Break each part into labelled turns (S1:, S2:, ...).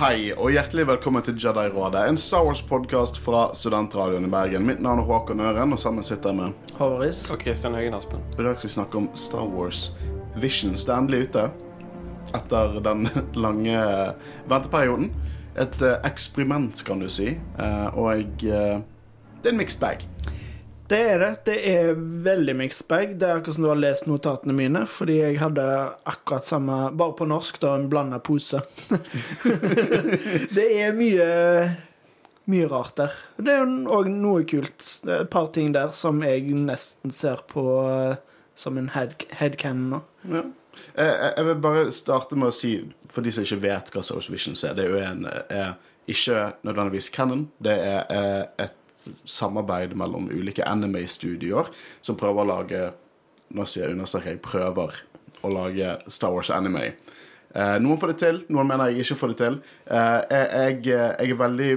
S1: Hei, og hjertelig velkommen til Jedi-rådet, en Star Wars-podkast fra Studentradioen i Bergen. Mitt navn er Håkon Øren, og sammen sitter jeg med
S2: Håvaris.
S3: Og Kristian Høgen Aspen.
S1: I dag skal vi snakke om Star Wars Visions. Det er endelig ute etter den lange venteperioden. Et eh, eksperiment, kan du si. Eh, og jeg det er en mixed bag.
S2: Det er det. Det er veldig mixed bag. Det er akkurat som du har lest notatene mine, fordi jeg hadde akkurat samme, bare på norsk, da, en blanda pose. det er mye mye rart der. Det er jo òg noe kult. Et par ting der som jeg nesten ser på eh, som en head, headcanon nå.
S1: Ja. Jeg, Jeg vil bare starte med å si, for de som ikke vet hva Social Visions er, det er jo en, er ikke nødvendigvis canon. Det er eh, et samarbeid mellom ulike anime-studioer som prøver å lage Nå sier jeg understreker jeg prøver å lage Star Wars anime. Eh, Noen får det til, noen mener jeg ikke får det til. Eh, Jeg, jeg, jeg er veldig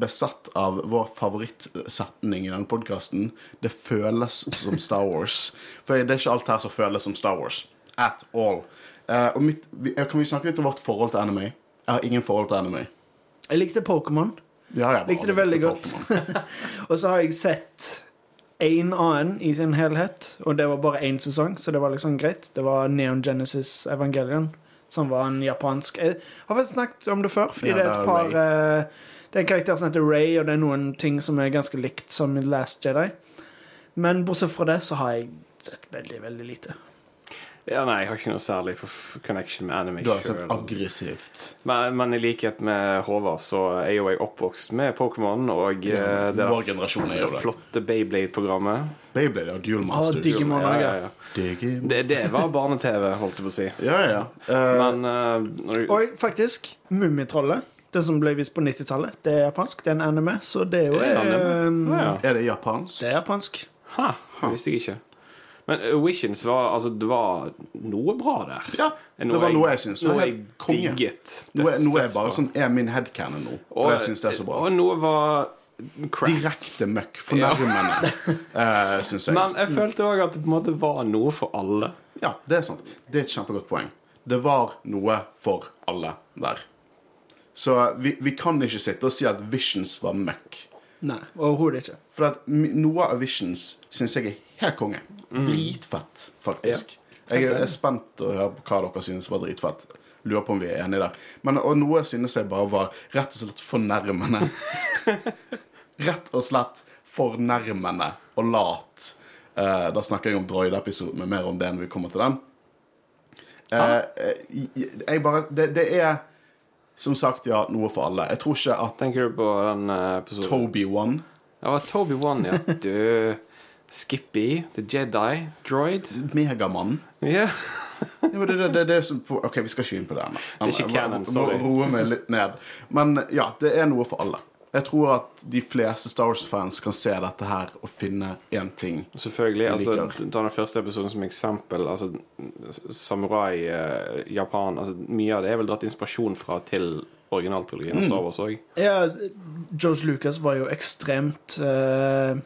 S1: besatt av vår favorittsetning i denne podkasten. Det føles som Star Wars. For det er ikke alt her som føles som Star Wars. At all. Eh, mitt, kan vi snakke litt om vårt forhold til anime? Jeg har ingen forhold til anime.
S2: Jeg likte Pokémon,
S1: Ja, jeg
S2: Likte det veldig godt. Og så har jeg sett én annen i sin helhet, og det var bare én sesong, så det var liksom greit. Det var Neon Genesis Evangelion, som var en japansk Jeg har vel snakket om det før, fordi
S1: Ja,
S2: det er et par eh, Det er en karakter som heter Ray, og det er noen ting som er ganske likt som i Last Jedi. Men bortsett fra det så har jeg sett veldig, veldig lite.
S3: Ja, nei, jeg har ikke noe særlig for connection med anime.
S1: Du har sett
S3: selv.
S1: aggressivt.
S3: Men, men i likhet med Håvard så er jo jeg oppvokst med Pokémon og
S1: Ja,
S3: eh, det
S1: der er
S3: flotte Beyblade-programmet.
S1: Beyblade ja. Duel
S2: Ah, Digimon.
S3: Ja, ja,
S2: ja.
S1: Digimon.
S3: Det, det var barne-TV, holdt jeg på å si.
S1: Ja, ja. Uh,
S3: Men uh, du,
S2: Og faktisk, Mummitrollet, den som ble vist på 90-tallet, det er japansk. Det er en anime, så det er jo
S3: Det er en
S2: eh,
S3: ja, ja.
S1: er det japansk?
S2: Det er japansk.
S3: Ha, ha. visste jeg ikke. Men uh, Visions var Altså, det var noe bra der.
S1: Ja, det var noe jeg syns var
S3: Noe jeg digget.
S1: Noe, noe er bare sånn er min headcanon nå. For jeg syns det er så bra.
S3: Og noe var crap.
S1: Direkte møkk. Fornærmende, uh, syns jeg.
S3: Men jeg følte òg at det på en måte var noe for alle.
S1: Ja, det er sant. Det er et kjempegodt poeng. Det var noe for alle der. Så vi, vi kan ikke sitte og si at Visions var møkk.
S2: Nei, overhodet ikke.
S1: For at noe av Visions syns jeg er helt konge. Dritfett, faktisk. Jeg er, spent å høre hva dere synes var dritfett. Lurer på om vi er enige der. Men, og noe synes jeg bare var rett og slett fornærmende. rett og slett fornærmende og lat. Eh, da snakker jeg om droid-episoden, men mer om det når vi kommer til den. Eh, eh, jeg bare det, det er som sagt, ja, noe for alle. Jeg tror ikke at
S3: Tenker du på den episoden?
S1: Toby One
S3: Ja, Toby One, ja. Du Skippy, The Jedi, Droid.
S1: Megamann
S3: Ja.
S1: Jo, det, det, det, det OK, vi skal ikke inn på det ennå.
S3: Det er ikke canon, sorry.
S1: Roe meg litt ned. Men ja, det er noe for alle. Jeg tror at de fleste Star Wars-fans kan se dette her og finne én ting.
S3: Selvfølgelig. Altså. Ta den første episoden som eksempel. Altså Samurai, eh, Japan altså, Mye av det er vel dratt inspirasjon fra til originaltrilogien mm. Star Wars òg.
S2: Ja, George Lucas var jo ekstremt eh,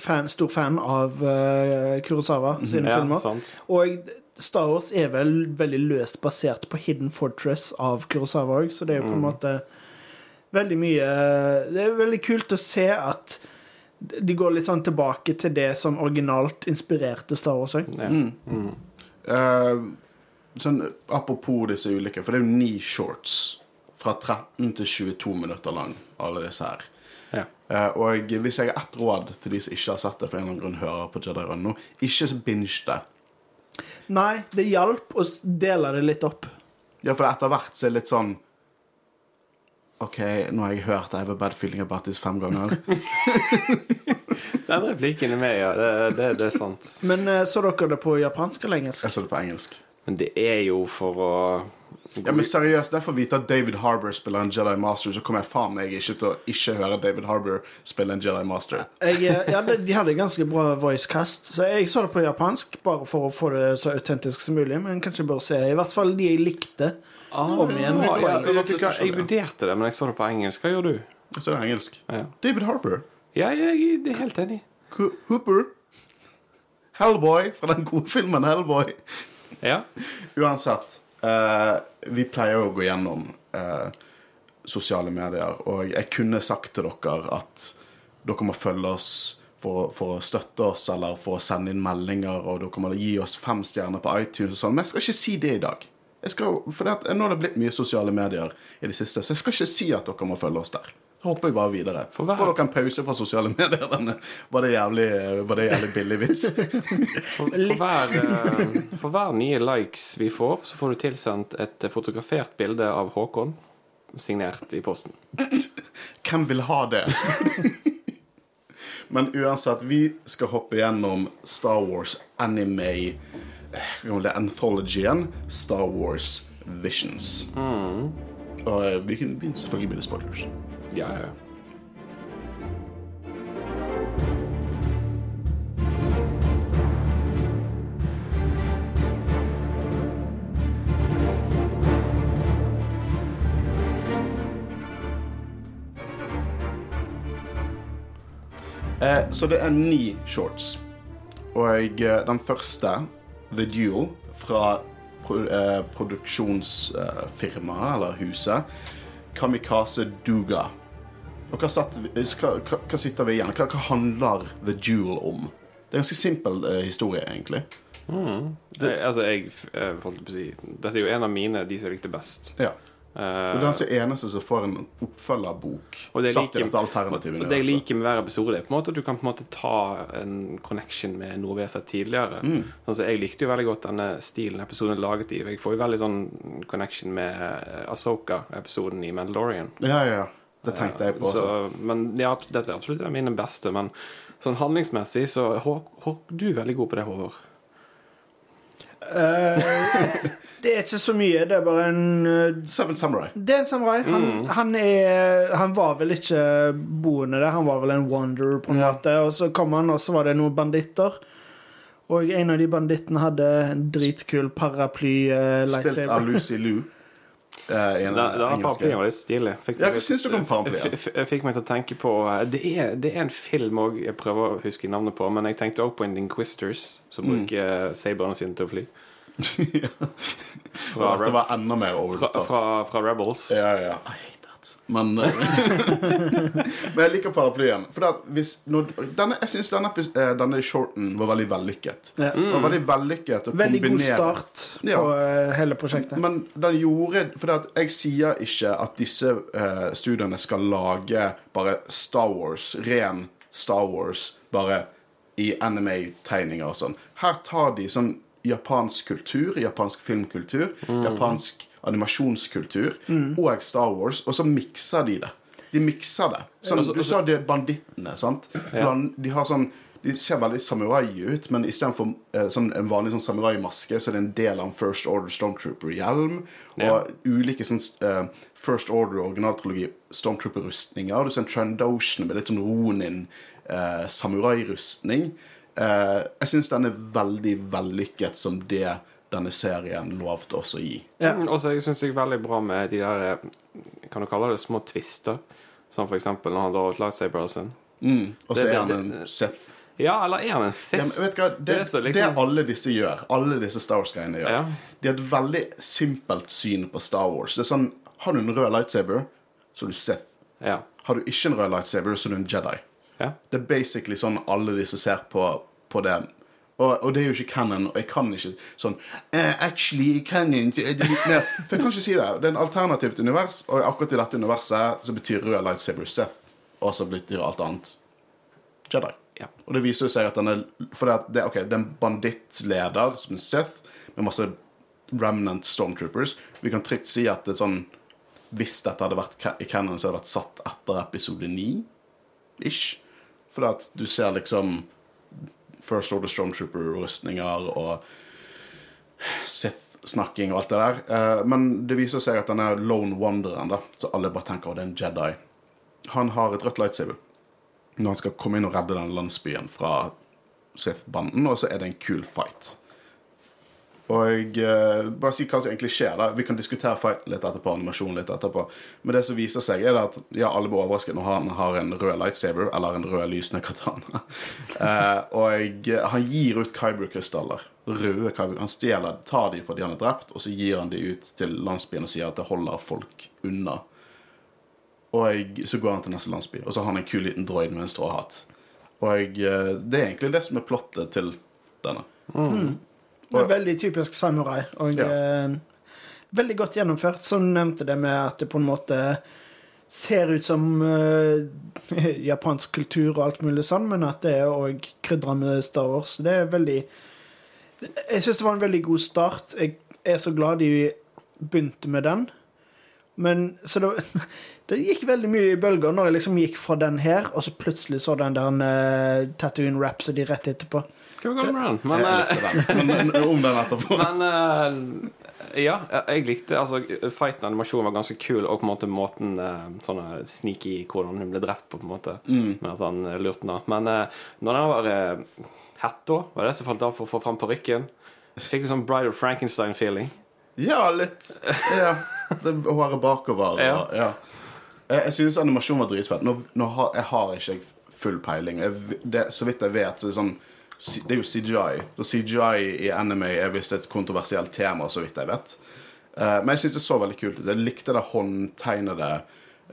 S2: fan, stor fan av uh, Kurosawa sine
S3: Ja,
S2: filmer.
S3: sant.
S2: Og Star Wars er vel veldig løst basert på Hidden Fortress av Kurosawa òg, så det er jo på en måte veldig mye Det er veldig kult å se at de går litt sånn tilbake til det som originalt inspirerte Star Wars òg.
S3: Ja.
S1: Uh, sånn, apropos disse ulike, for det er jo ni shorts fra 13 til 22 minutter lang, alle disse her.
S3: Ja.
S1: Eh, og hvis jeg har ett råd til de som ikke har sett det, for en eller annen grunn hører på Jedi Run nå, ikke binge det.
S2: Nei, det hjalp å dele det litt opp.
S1: Ja, for etter hvert så er det litt sånn OK, nå har jeg hørt I have a bad feeling about this fem ganger.
S3: Den replikken er med, ja. Det, det, det er sant.
S2: Men eh, så dere det på japansk eller engelsk?
S1: Jeg så det på engelsk.
S3: Men det er jo for å
S1: Ja, men seriøst, når jeg får vite at David Harbour spiller en Jedi Master, så kommer jeg faen meg ikke til å ikke høre David Harbour spille en Jedi Master.
S2: Jeg, eh, ja, de de hadde ganske bra voicecast, så jeg så det på japansk bare for å få det så autentisk som mulig. Men kanskje jeg bør se i hvert fall de jeg likte. Om igjen.
S3: Ah, ja, jeg, jeg? Jeg vurderte det, men jeg så det på engelsk. Hva gjør du?
S1: Jeg så det engelsk.
S3: Ja,
S1: David Harbour.
S3: ja jeg er helt enig.
S1: Hooper. Hellboy fra den gode filmen Hellboy.
S3: Ja.
S1: Uansett. Eh, Vi pleier å gå gjennom uh, sosiale medier, og jeg kunne sagt til dere at dere må følge oss for, for å støtte oss, eller for å sende inn meldinger, og dere må gi oss fem stjerner på iTunes og sånn, men jeg skal ikke si det i dag. Skal, for det nå har det blitt mye sosiale medier i det siste, så jeg skal ikke si at dere må følge oss der. Hopper jeg bare videre.
S3: For
S1: Så
S3: hver-
S1: får dere en pause fra sosiale medier. Denne. Var det jævlig, var det jævlig billig vits?
S3: For, for, hver, eh, for hver nye likes vi får, så får du tilsendt et fotografert bilde av Håkon signert i posten.
S1: Hvem vil ha det? Men uansett, vi skal hoppe gjennom Star Wars anime Anthologyen det, anthologien Star Wars Visions. Og eh, vi kan selvfølgelig bli spoilers.
S3: Ja, ja.
S1: Eh, så det er ni shorts. Og eh, den første, The Duel, fra pro eh, produksjonsfirmaet, eller huset, Kamikaze Duga. Og hva, satt, hva, sitter vi igjen? Hva, hva handler The Duel om? Det er en ganske simpel eh, historie, egentlig.
S3: Det, altså, jeg eh, holdt på å si Dette er jo en av mine, de som jeg likte best.
S1: Ja.
S3: Uh,
S1: Og det er den eneste som får en oppfølgerbok satt i dette alternativet.
S3: Og det jeg liker med hver episode, er på en måte at du kan på en måte ta en connection med noe vi har sett tidligere.
S1: Mm.
S3: Altså, Jeg likte jo veldig godt denne stilen episoden er laget i. Jeg får jo veldig sånn connection med Asoka-episoden i Mandalorian.
S1: Ja, ja, ja. Det tenkte jeg på.
S3: Så, men ja, dette er absolutt mine beste. Men sånn handlingsmessig så Hå, Du er veldig god på det, Håvard.
S2: Uh, det er ikke så mye. Det er bare en uh,
S1: Seven Samurai.
S2: Det er en samurai. Han, han, er, han var vel ikke boende der, han var vel en wanderer, på en måte. Og så kom han, og så var det noen banditter. Og en av de bandittene hadde en dritkul paraply uh,
S1: Spilt av. Lucy Liu. eh, en engelske-
S3: paraplyen var litt stilig. Fikk
S1: Ja, hva syns du om paraplyen?
S3: fikk meg til å tenke på Det er, det er en film òg jeg prøver å huske navnet på, men jeg tenkte også på en Inquisitors som
S1: Mm.
S3: bruker saberne sine til å fly.
S1: ja. fra, det var enda mer over
S3: Fra, fra, fra Rebels.
S1: Ja, ja. Men, eh, men jeg liker paraplyen. For at hvis, når, denne, jeg syns denne, eh, denne shorten var veldig vellykket.
S2: Ja.
S1: Mm. var veldig vellykket å
S2: Veldig god start på ja. hele prosjektet.
S1: Men den gjorde For at jeg sier ikke at disse uh, studiene skal lage bare Star Wars, ren Star Wars, bare i anime-tegninger og sånn. Her tar de sånn japansk kultur, japansk filmkultur, japansk animasjonskultur og Star Wars, og så mikser de det. De mikser det. Sånn, du sa det bandittene, sant? Ja. De har sånn de ser veldig samurai ut, men istedenfor eh, sånn en vanlig sånn samuraimaske, så er det en del av en First Order Stormtrooper-hjelm. Og
S3: Ja.
S1: ulike sånn eh, First Order originaltrilogi Stormtrooper-rustninger. Du ser en Trandoshan med litt sånn Ronin eh, samurai-rustning. Eh, jeg syns den er veldig vellykket som det denne serien lovte oss å gi.
S2: Ja.
S3: Og så syns jeg veldig bra med de der eh, Kan du kalle det små twister? Som for eksempel når han drar ut lightsaberen sin.
S1: Mm. Og så er han en Sith.
S3: Ja, eller er han en Sith?
S1: Ja, men vet du hva? Det,
S3: Det er så liksom-
S1: det alle disse gjør, alle disse Star Wars-greiene gjør,
S3: Ja.
S1: de har et veldig simpelt syn på Star Wars. Det er sånn Har du en rød lightsaber, så er du Sith.
S3: Ja.
S1: Har du ikke en rød lightsaber, så er du en Jedi.
S3: ja.
S1: Det er basically sånn alle disse ser på, på det. Og, og det er jo ikke canon, og jeg kan ikke sånn eh, Actually, canon er mer For jeg kan ikke si det. Det er en alternativt univers, og akkurat i dette universet så betyr rød lightsaber Sith, og så betyr alt annet Jedi.
S3: Ja.
S1: Og det viser seg at den er For det, at det, ok, det er en bandittleder som er Sith, med masse remnant stormtroopers. Vi kan trygt si at det er sånn Hvis dette hadde vært i canon, så hadde det vært satt etter episode 9 ish. For at du ser liksom First Order Stormtrooper-rustninger og Sith-snakking og alt det der. Eh, men det viser seg at denne Lone Wonderen, da, så alle bare tenker at det er en Jedi, han har et rødt lightsaber når han skal komme inn og redde den landsbyen fra Sith-banden, og så er det en kul fight. Og uh, bare si hva som egentlig skjer. da Vi kan diskutere fighten litt etterpå, animasjon litt etterpå. Men det som viser seg, er at ja, alle blir overrasket når han har en rød lightsaber eller en rød lysende katana. uh, og han gir ut Kyber-krystaller. Røde Kyber. Han stjeler, tar de fordi han er drept, og så gir han de ut til landsbyen og sier at det holder folk unna. Og så går han til neste landsby, og så har han en kul liten droid med en stråhatt. Og uh, det er egentlig det som er plottet til denne.
S2: Det er veldig typisk samurai. Og
S1: Ja.
S2: eh, veldig godt gjennomført. Som nevnte det med at det på en måte ser ut som eh, japansk kultur og alt mulig sånn, men at det er òg krydra med Star Wars. Det er veldig Jeg syns det var en veldig god start. Jeg er så glad de begynte med den. Men så det, det gikk veldig mye i bølger når jeg liksom gikk fra den her, og så plutselig så den der uh, Tatooine Rhapsody rett etterpå.
S3: Hva med den? Men,
S1: jeg likte den. Men eh, om den etterpå.
S3: Men eh, ja, jeg likte altså Fighten animasjonen var ganske kul, og på en måte måten uh, sånne sneaky hvordan hun ble drept på, på en måte. Med at han lurte henne. Men uh, når den var uh, hetta, var det som falt av for å få fram parykken. Fikk litt sånn Bride of Frankenstein-feeling.
S1: Ja, litt. Ja. Det håret bakover.
S3: Ja.
S1: Og, ja. Jeg, jeg synes animasjonen var dritfett. Nå, nå har, jeg har ikke full peiling. Jeg, det, så vidt jeg vet, så er det sånn Det er jo CGI. Så CGI i anime er visst et kontroversielt tema, så vidt jeg vet. Uh, men jeg syns det så veldig kult ut. Jeg likte det håndtegnede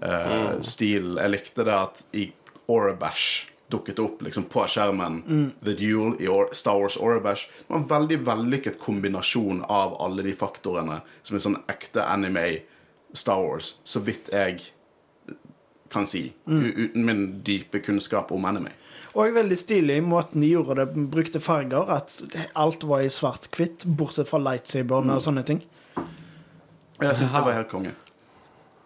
S1: uh, stilen. Jeg likte det at i Orabash dukket opp liksom på skjermen The Duel i Or Star Wars Orabash. Det var en veldig vellykket kombinasjon av alle de faktorene som er sånn ekte anime Star Wars, så vidt jeg kan si. Mm. Uten min dype kunnskap om anime.
S2: Og veldig stilig i måten de gjorde det, brukte farger. At alt var i svart-hvitt, bortsett fra lightsaberne og sånne ting.
S1: Jeg syns det var helt konge.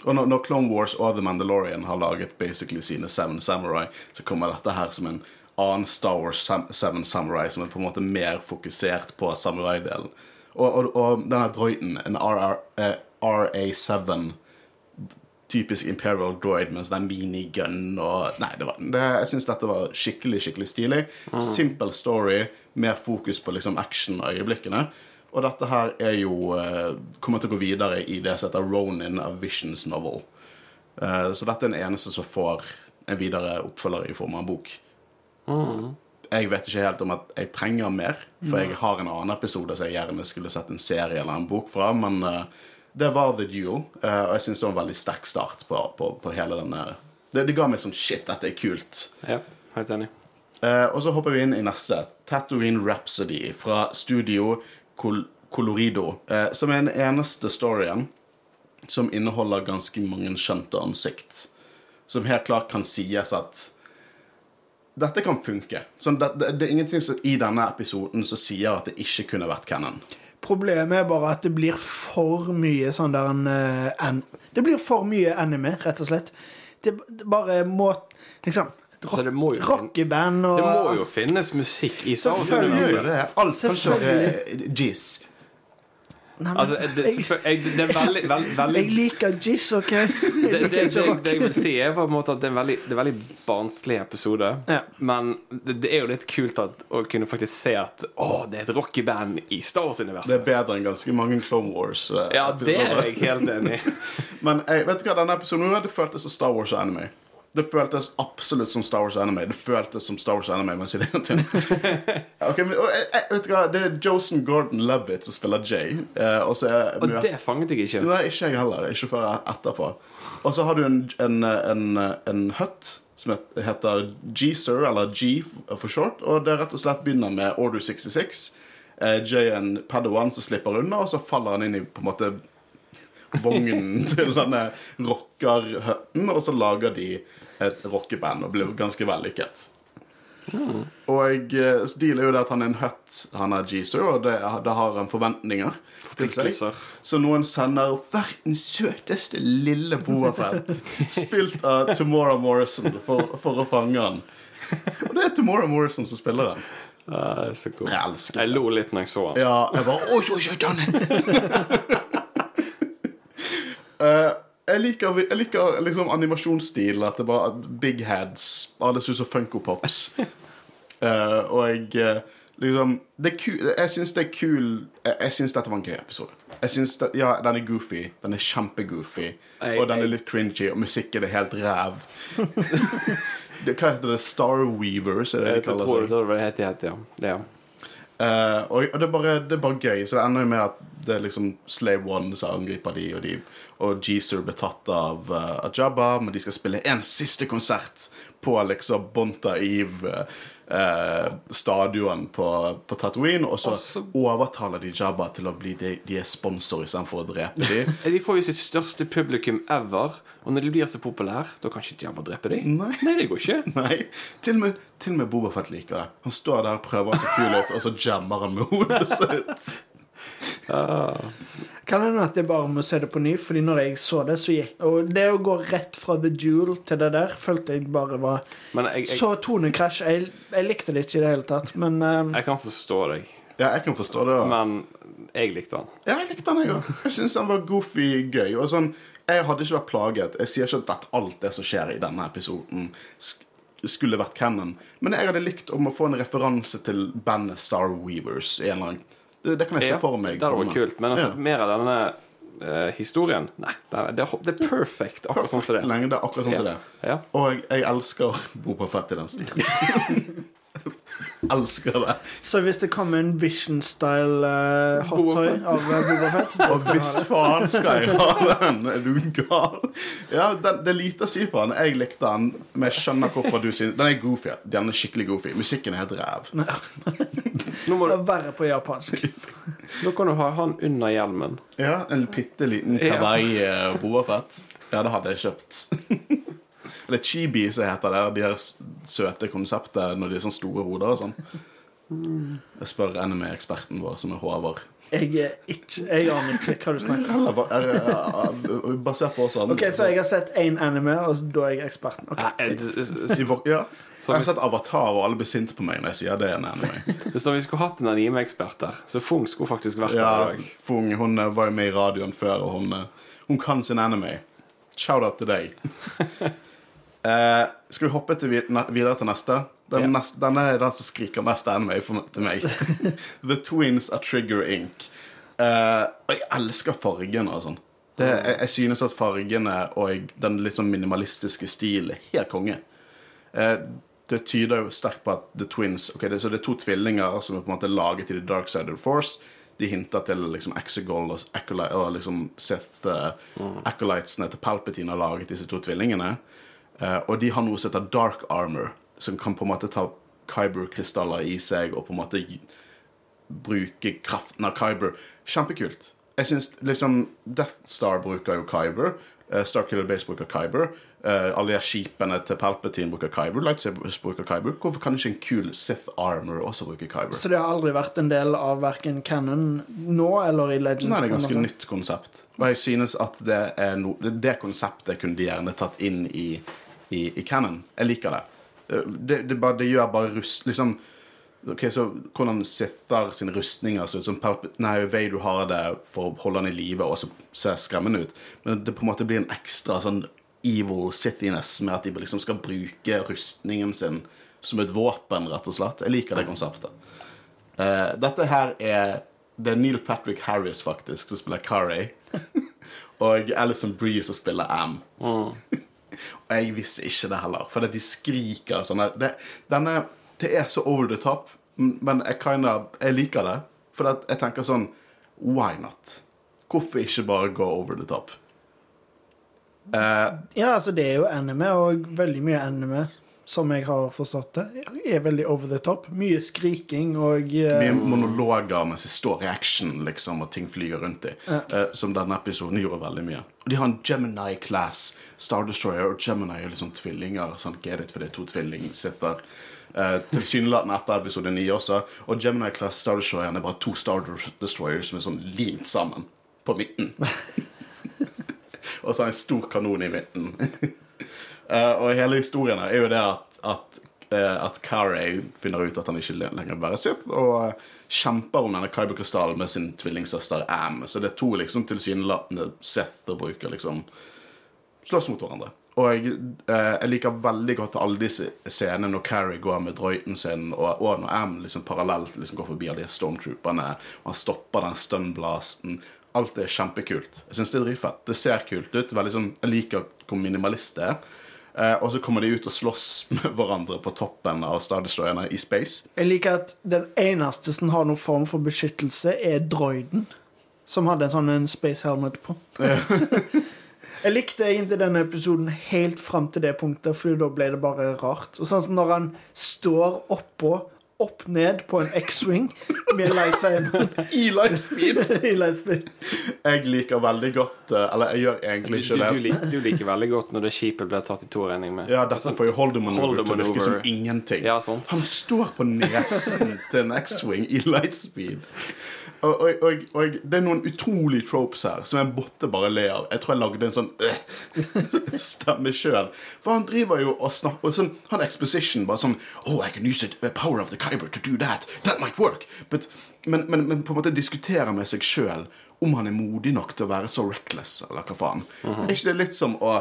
S1: Og når, når Clone Wars og The Mandalorian har laget basically sine Seven Samurai, så kommer dette her som en annen Star Wars Sam Seven Samurai, som er på en måte mer fokusert på samurai-delen. Og, og, og denne droiden, en eh, RA7 Typisk Imperial droid med en sånn minigun og Nei, det var, det, jeg syns dette var skikkelig skikkelig stilig. Simple story, mer fokus på liksom action-øyeblikkene. Og dette her er jo eh, kommer til å gå videre i det som heter Ronin of Visions novel. Eh, så dette er den eneste som får en videre oppfølger i form av en bok. Jeg vet ikke helt om at jeg trenger mer, for jeg har en annen episode som jeg gjerne skulle sett en serie eller en bok fra, men eh, det var The eh, og jeg syns det var en veldig sterk start på, på, på hele denne det, det ga meg sånn Shit, dette er kult.
S3: Ja, helt enig.
S1: Og så hopper vi inn i neste. Tatooine Rhapsody fra studio Col Colorido. Eh, som er den eneste storyen som inneholder ganske mange skjønte ansikt. Som helt klart kan sies at dette kan funke. Det, det, det er ingenting som, i denne episoden som sier at det ikke kunne vært canon.
S2: Problemet er bare at det blir for mye sånn der en en Det blir for mye anime, rett og slett. Det, det bare må Liksom
S3: Så det må jo
S2: Rockeband og
S3: Det må jo finnes musikk i Star
S2: Selvfølgelig.
S3: Wars-universet.
S1: Det er alt kan jizz.
S2: Nei, men,
S3: Altså, det,
S2: jeg,
S3: jeg, det er veldig, veldig, veldig
S2: jeg liker jizz, OK? Jeg
S3: det,
S2: liker
S3: det, det, det jeg vil si, er på en måte at det er en veldig, det er veldig barnslig episode.
S2: Ja.
S3: Men det, det er jo litt kult at, å kunne faktisk se at Å, det er et rockeband i Star Wars-universet.
S1: Det er bedre enn ganske mange Clone Wars-episoder.
S3: Ja, det er jeg helt enig i.
S1: Men jeg vet du hva, denne episoden det føltes som Star Wars og anime. Det føltes absolutt som Star Wars anime. Det føltes som Star Wars anime. Men jeg det en til. Ok, men, og, jeg, jeg, vet du hva, Det er Josen Gordon-Levitt som spiller Jay. eh, og så er
S3: Og det fanget jeg ikke.
S1: Nei, ikke jeg heller. Ikke før etterpå. Og så har du en, en, en, en hut som heter G-Sir, eller G for short. Og det rett og slett begynner med Order 66. Eh, Jay en Padawan som slipper unna, og så faller han inn i på en måte vognen til denne rockerhøtten, og så lager de et rockeband og ble ganske vellykket. Og eh, deal er jo det at han er en hut, han er Jeezer, og det, det har han forventninger til seg. Så noen sender verdens søteste lille Boafett, spilt av Tomorrow Morrison, for, for å fange han. Og det er Tomorrow Morrison som spiller den.
S3: Er så cool.
S1: Jeg elsker
S3: Jeg lo litt når jeg så han.
S1: Ja, jeg bare Oi, oi, oi, Danne! Eh, jeg liker, jeg liker liksom animasjonsstil, at det bare big heads Alle ser ut som Funko Pops. uh, og jeg, eh, liksom det kul, Jeg syns det er kul Jeg, jeg syns dette var en gøy episode. Jeg synes det, Ja, den er goofy. Den er kjempegoofy. Og den er litt cringy, og musikken er helt ræv. hva heter det? Star Weavers? Er det det de kaller
S3: seg?
S1: seg?
S3: tror det det heter, ja. Det, ja.
S1: Eh, og det, er bare, det er bare gøy. Så det ender jo med at det er liksom Slave One som angriper de, og, de, og Jeezer blir tatt av, uh, Ajaba, men de skal spille en siste konsert på liksom Bonta Eve eh, stadion på, på Tatooine, og så
S3: Også...
S1: overtaler de Jabba til å bli de, de er sponsor istedenfor å drepe dem.
S3: De får jo sitt største publikum ever, og når de blir så populære, da kan ikke Jabba drepe dem.
S1: Nei.
S3: Nei, det går ikke.
S1: Nei, til og med, til og med Bobafett liker det. Han står der og prøver å se kul ut, og så jammer han med hodet sitt.
S2: Kan hende at jeg bare må se det på ny, Fordi når jeg så det, så gikk Og det å gå rett fra The Jewel til det der, følte jeg bare var
S3: Men jeg, jeg,
S2: Så tonekrasj. Jeg, jeg likte det ikke i det hele tatt, men um,
S3: jeg kan forstå deg,
S1: Ja, jeg kan forstå det. Ja.
S3: men jeg likte han.
S1: Ja, jeg likte han, jeg òg. Jeg syns han var goofy gøy. Og sånn, jeg hadde ikke vært plaget. Jeg sier ikke at alt det som skjer i denne episoden, skulle vært canon. Men jeg hadde likt om å få en referanse til bandet Star Weavers. I en eller annen. Det, kan jeg se for meg.
S3: det hadde vært kult. Men altså, mer av denne uh, historien Nei, det er, det er, perfect, akkurat perfect, sånn som det.
S1: Lengde, akkurat sånn som det.
S3: Ja.
S1: Og jeg elsker Boba Fett i den stilen. elsker det.
S2: Så hvis det kommer en Vision-style uh,
S3: Boba
S2: hottoy av uh, Boba Fett
S1: Og
S2: det.
S1: faen skal jeg ha den! Er du gal? Ja, den, Det er lite å si på den. Jeg likte den, men jeg skjønner hvorfor du sier Den er goofy. Den er skikkelig goofy. Musikken er helt ræv.
S3: Nå, må
S2: Det
S3: du,
S2: er verre på japansk.
S3: nå kan du ha han under hjelmen.
S1: Ja, En bitte liten
S3: ja.
S1: Boba Fett. Ja, det hadde jeg kjøpt. Eller chibi, som heter det. De her søte konseptet når de er sånn store hoder og sånn. Jeg spør anime-eksperten vår, som er Håvard.
S2: Jeg er ikke Jeg aner ikke hva du snakker om.
S1: Er- er- er- Basert på sånn
S2: Ok, Så jeg har sett én anime, og da er jeg eksperten. Ok,
S3: Nei,
S2: fint.
S3: det- det-
S1: I vår- Ja.
S3: Så
S1: Jeg har sett Avatar, og alle blir sinte på meg når jeg sier det er en anime.
S3: Det står vi skulle hatt en anime-ekspert der, så Fung skulle faktisk vært
S1: Ja,
S3: der Ja.
S1: Fung hun eh, var jo med i radioen før, og hun, eh, hun kan sin anime. Shout-out til deg. Eh, skal vi hoppe til, vid- videre til neste? Den,
S3: Ja.
S1: neste, denne er den som skriker mest anime for, til meg. The Twins are Trigger Ink. Eh, og jeg elsker fargene og sånn. Det, jeg, jeg synes at fargene og den litt sånn minimalistiske stilen er helt konge. Eh, det tyder jo sterkt på at The Twins okay, det, Så det er to tvillinger som er på en måte laget i The Dark Side of the Force. De hinter til liksom Exegol og, Acolyte, og liksom Sith uh, Acolytesene til Palpatine har laget disse to tvillingene. Eh, og de har noe som heter Dark Armor, som kan på en måte ta Kyber-krystaller i seg og på en måte bruke kraften av Kyber. Kjempekult. Jeg synes liksom Death Star bruker jo Kyber. Uh, Starkiller Base bruker Kyber. Eh, alle de skipene til Palpatine bruker Kyber. Lightsabers bruker Kyber. Hvorfor kan ikke en kul Sith Armor også bruke Kyber?
S2: Så det har aldri vært en del av verken canon nå eller i Legends?
S1: Nei, det er ganske nytt konsept. Og jeg synes at det no, det, det konseptet kunne de gjerne tatt inn i, i, i canon. Jeg liker det. Det, det, bare, det gjør bare rust Liksom Ok, så Hvordan Sither sine rustninger ser ut som Nei, Vader har det for å holde han i live og så ser skremmende ut. Men det på en måte blir en ekstra sånn evil sittiness med at de liksom skal bruke rustningen sin som et våpen, rett og slett. Jeg liker det konseptet. Uh, dette her er Det er Neil Patrick Harris, faktisk, som spiller Carrie. og Alison Bree som spiller Am. Og jeg visste ikke det heller, for de skriker sånn her. Det, denne, det er så over the top, men jeg, kinda, jeg liker det. For jeg tenker sånn Why not? Hvorfor ikke bare gå over the top? Uh,
S2: Ja, altså det er jo anime, og veldig mye anime, som jeg har forstått det, er veldig over the top. Mye skriking og uh...
S1: Mye monologer mens de står i action, liksom, og ting flyr rundt dem. Uh, som denne episoden gjorde veldig mye. Og de har en Gemini-class Star Destroyer, og Gemini er liksom tvillinger. Sånn, get it, for det er to tvilling-sither. Uh, Tilsynelatende etter episode 9 også. Og Gemini-class Star Destroyer er bare to Star Destroyers som er sånn limt sammen på midten. og så har en stor kanon i midten. Eh, og hele historien er jo det at, at, eh, at Carey finner ut at han ikke lenger vil være Sith, og eh, kjemper om denne Kyber-krystallen med sin tvillingsøster Am. Så det er to liksom tilsynelatende Sith og bruker liksom slåss mot hverandre. Og jeg, jeg liker veldig godt alle disse scenene når Carrie går med drøyten sin, og, og når Am liksom parallelt liksom går forbi alle de stormtrooperne, og han stopper den stunblasten. Alt er kjempekult. Jeg syns det er dritfett. Det ser kult ut. Veldig sånn, jeg liker hvor minimalist det er. Eh, og så kommer de ut og slåss med hverandre på toppen av Star Destroyerne i space.
S2: Jeg liker at den eneste som har noen form for beskyttelse, er droiden. Som hadde en sånn en space helmet på. jeg likte egentlig denne episoden helt fram til det punktet, for da ble det bare rart. Og sånn som når han står oppå, opp ned på en X-wing med lightsaber.
S1: I lightspeed!
S2: i lightspeed.
S1: Jeg liker veldig godt eh, Eller jeg gjør egentlig
S3: Du,
S1: ikke
S3: du,
S1: det.
S3: lik- du liker veldig godt når det skipet blir tatt i to, regner med.
S1: Ja, dette får jo Holder til å virke som ingenting.
S3: Ja, sant.
S1: Han står på nesen til en X-Wing i lightspeed. Og, og, og, og det er noen utrolig tropes her som jeg måtte bare le av. Jeg tror jeg lagde en sånn øh, stemme sjøl. For han driver jo og snakker sånn, Han exposition bare sånn Oh, I can use it, the power of the Kyber to do that. That might work. But, men, men, men på en måte diskuterer med seg sjøl om han er modig nok til å være så reckless, eller hva faen. Er ikke det litt som å,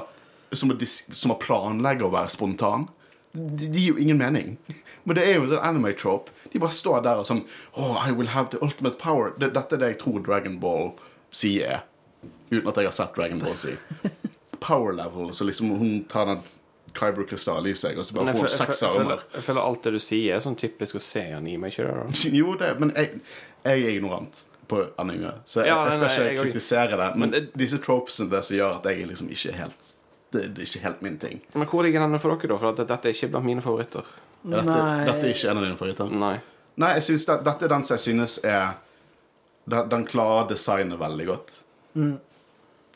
S1: som å, som å planlegge å være spontan? De, de gir jo ingen mening. Men det er jo en anime-trope. De bare står der og sånn Oh, I will have the ultimate power. Det, dette er det jeg tror Dragon Ball Sier, er. Uten at jeg har sett Dragon Ball Si. Power level. Så liksom hun tar den Kyber-krystallen i seg, og så bare får hun seks armer.
S3: jeg føler alt det du sier, er sånn typisk å se anime. Ikke det.
S1: Jo, det, men jeg, jeg er ignorant på anime, så jeg,
S3: Ja,
S1: jeg skal
S3: ikke nei, jeg-
S1: kritisere det. Men,
S3: Men det-
S1: disse tropesene det som gjør at jeg liksom ikke er helt det, er ikke helt min ting.
S3: Men hvor ligger denne for dere, da? For at dette er ikke blant mine favoritter.
S1: Dette,
S2: Nei.
S1: dette er ikke en av dine favoritter?
S3: Nei.
S1: Nei, jeg synes det, dette er den som jeg synes er Den, den klarer designet veldig godt.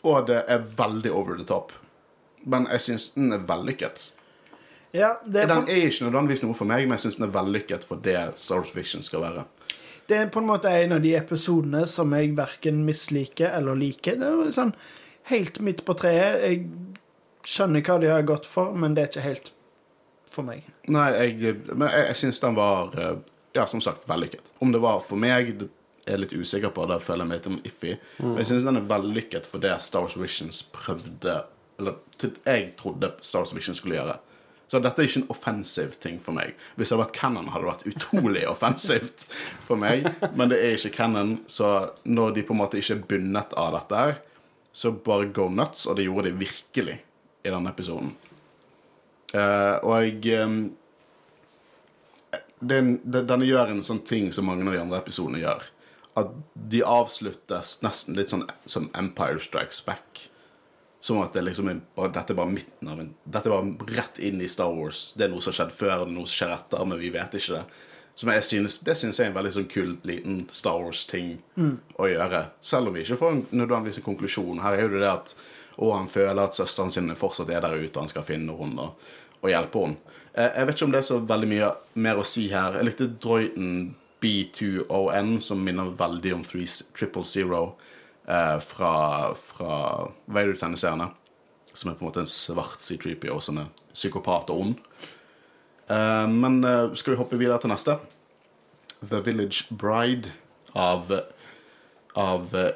S1: Og det er veldig over the top. Men jeg synes den er vellykket.
S2: Ja, det er,
S1: Den er ikke nødvendigvis noe for meg, men jeg synes den er vellykket for det Star Wars Fiction skal være.
S2: det er på en måte en av de episodene som jeg verken misliker eller liker. Det er sånn helt midt på treet. Jeg skjønner hva de har gått for, men det er ikke helt for meg.
S1: Nei, jeg, men jeg, jeg synes den var eh, Ja, som sagt, vellykket. Om det var for meg, det er jeg litt usikker på. Der føler jeg meg litt iffy. Men jeg synes den er vellykket for det Star Wars Visions prøvde Eller til, jeg trodde Star Wars Vision skulle gjøre. Så dette er ikke en offensiv ting for meg. Hvis det hadde vært canon, hadde det vært utrolig offensivt for meg. Men det er ikke canon, så når de på en måte ikke er bundet av dette her, så bare go nuts, og det gjorde de virkelig i denne episoden. Uh, og jeg um, den, den, Denne gjør en sånn ting som mange av de andre episodene gjør. At de avsluttes nesten litt sånn som Empire Strikes Back. Som at det liksom er bare, dette er bare midten av en Dette er bare rett inn i Star Wars. Det er noe som har skjedd før, og noe som skjer etter, men vi vet ikke det. Som jeg synes, Det synes jeg er en veldig sånn kul liten Star Wars-ting å gjøre. Selv om vi ikke får en, nødvendigvis en konklusjon. Her er jo det det at å, han føler at søsteren sin fortsatt er der ute, og han skal finne henne og, og hjelpe henne. Eh, Jeg vet ikke om det er så veldig mye mer å si her. Jeg likte Droyton B2ON, som minner veldig om 3 Triple Zero eh, fra, fra Vader-tegneseriene. Som er på en måte en svart C3PO som er psykopat og ond. Eh, men eh, skal vi hoppe videre til neste? The Village Bride av, av eh,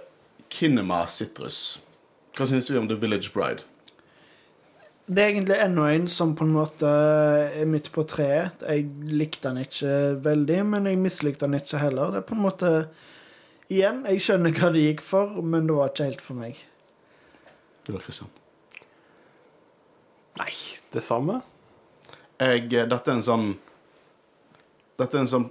S1: Kinema Citrus. Hva syns vi om The Village Bride?
S2: Det er egentlig enda en som på en måte er midt på treet. Jeg likte den ikke veldig, men jeg mislikte den ikke heller. Det er på en måte Igjen, jeg skjønner hva det gikk for, men det var ikke helt for meg.
S1: Du da, Kristian?
S3: Nei, det samme?
S1: jeg, eh, dette er en sånn Dette er en sånn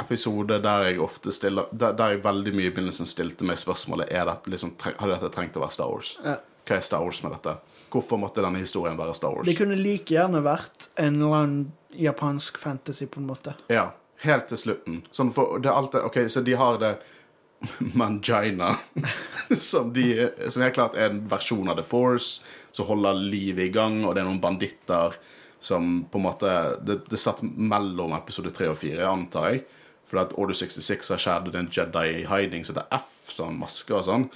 S1: episode der jeg ofte stiller der, der jeg veldig mye i begynnelsen stilte meg spørsmålet Er dette liksom, Hadde dette trengt å være Star Wars.
S2: Ja.
S1: Hva er Star Wars med dette? Hvorfor måtte denne historien være Star Wars?
S2: Det kunne like gjerne vært en eller annen japansk fantasy, på en måte.
S1: Ja, helt til slutten. Sånn for, det er alltid, ok, Så de har det Mangina, som, de, som helt klart er en versjon av The Force, som holder livet i gang, og det er noen banditter som på en måte Det, det satt mellom episode 3 og 4, antar jeg. For at Order 66 har skjedd, og det er en Jedi i hiding som heter F, sånn maske og sånn.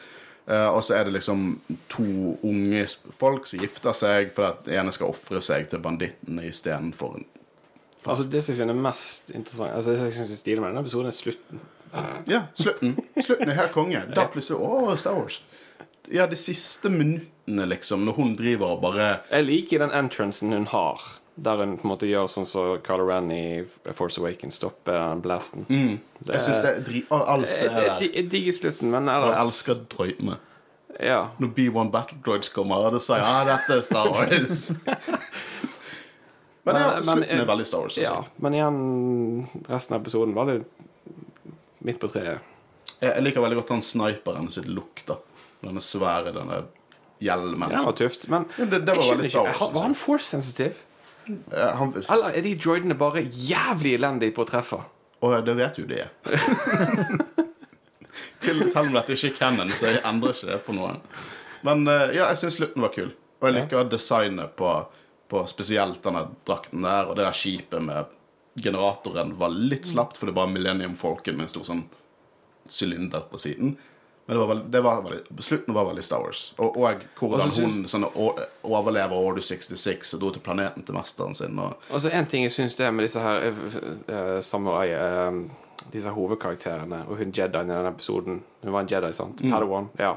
S1: Eh, og så er det liksom to unge folk som gifter seg for at den ene skal ofre seg til bandittene istedenfor for...
S3: Altså, det som jeg finner mest interessant Altså, det som jeg synes er stilig med denne episoden, er slutten.
S1: Ja, slutten. Slutten er helt konge. Da plutselig Å, Star Wars. ja, de siste minuttene, liksom, når hun driver og bare
S3: Jeg liker den entrancen hun har, der hun på en måte gjør sånn som Carlo Ran i Force Awakens, stopper den blasten. Det-
S1: Jeg syns det er dri... Alt det
S3: Jeg,
S1: er der.
S3: jeg, digger slutten, men
S1: ellers jeg elsker drøytene.
S3: Ja.
S1: Når B1 Battle Droids kommer, og det sier ja, dette er Star Wars. Men ja,
S3: slutten men-
S1: er veldig Star Wars.
S3: ja. Men igjen, resten av episoden var litt midt på treet.
S1: Jeg, jeg liker veldig godt han sniperen sitt da. Denne svære, denne hjelmen.
S3: Ja, det var tøft, men
S1: Ja, det- det var veldig Star Wars,
S3: Var han force-sensitiv?
S1: Eh, han,
S3: Eller er de droidene bare jævlig elendige på å treffe?
S1: og det vet jo de er. Til selv om dette ikke er canon, så jeg endrer ikke det på noe. Men eh, ja, jeg syns slutten var kul. Og jeg liker designet på, på spesielt denne drakten der, og det der skipet med generatoren var litt slapt, for det var Millennium Falcon med en stor sånn sylinder på siden. Men det var det var veldig, slutten var veldig Star Wars. Og, og hvordan
S3: Og
S1: hun sånn, overlever Order 66 og dro til planeten til mesteren sin. Og,
S3: Altså En ting jeg syns det er med disse her uh, samurai eh, Disse hovedkarakterene og hun Jedien i denne episoden Hun var en Jedi, sant? Padawan. Ja.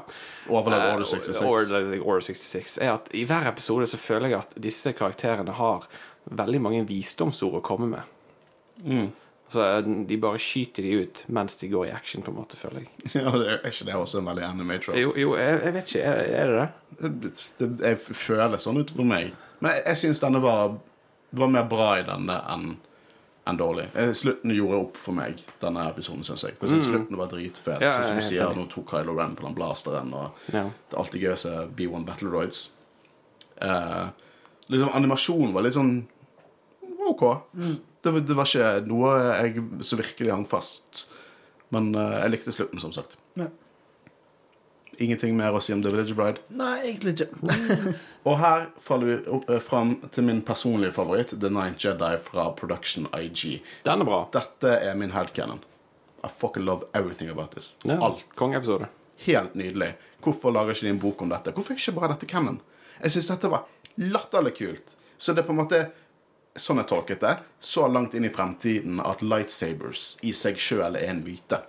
S1: overlever
S3: Eh,
S1: Order 66.
S3: Order, Order 66 er at I hver episode så føler jeg at disse karakterene har veldig mange visdomsord å komme med. Så eh, De bare skyter de ut mens de går i action, på en måte, føler jeg.
S1: Ja, det er ikke det også en veldig anime trope?
S3: Jo, jo jeg, jeg vet ikke. Er, er det det?
S1: det, jeg føles sånn ut for meg. Men jeg, jeg syns denne var, var mer bra i denne enn en dårlig. Eh, Slutten gjorde opp for meg, denne episoden, syns jeg. Mm. Slutten var dritfet.
S3: Ja,
S1: som du sier, nå tok Kylo Ren på den blasteren, og
S3: Ja.
S1: det er alltid gøy å se B1 Battle Roids. Eh, liksom, animasjonen var litt sånn OK. Det, var- det var ikke noe jeg så virkelig hang fast. Men uh, jeg likte slutten, som sagt.
S2: Ja.
S1: Ingenting mer å si om The Village Bride.
S2: Nei, egentlig ikke.
S1: Og her faller vi opp, eh, fram til min personlige favoritt, The Ninth Jedi fra Production IG.
S3: Den er bra.
S1: Dette er min headcanon. I fucking love everything about this.
S3: Ja,
S1: Alt.
S3: Kongeepisode.
S1: Helt nydelig. Hvorfor lager ikke de en bok om dette? Hvorfor er ikke bare dette canon? Jeg syns dette var latterlig kult. Så det er på en måte Sånn jeg tolket det, så langt inn i fremtiden at lightsabers i seg sjøl er en myte.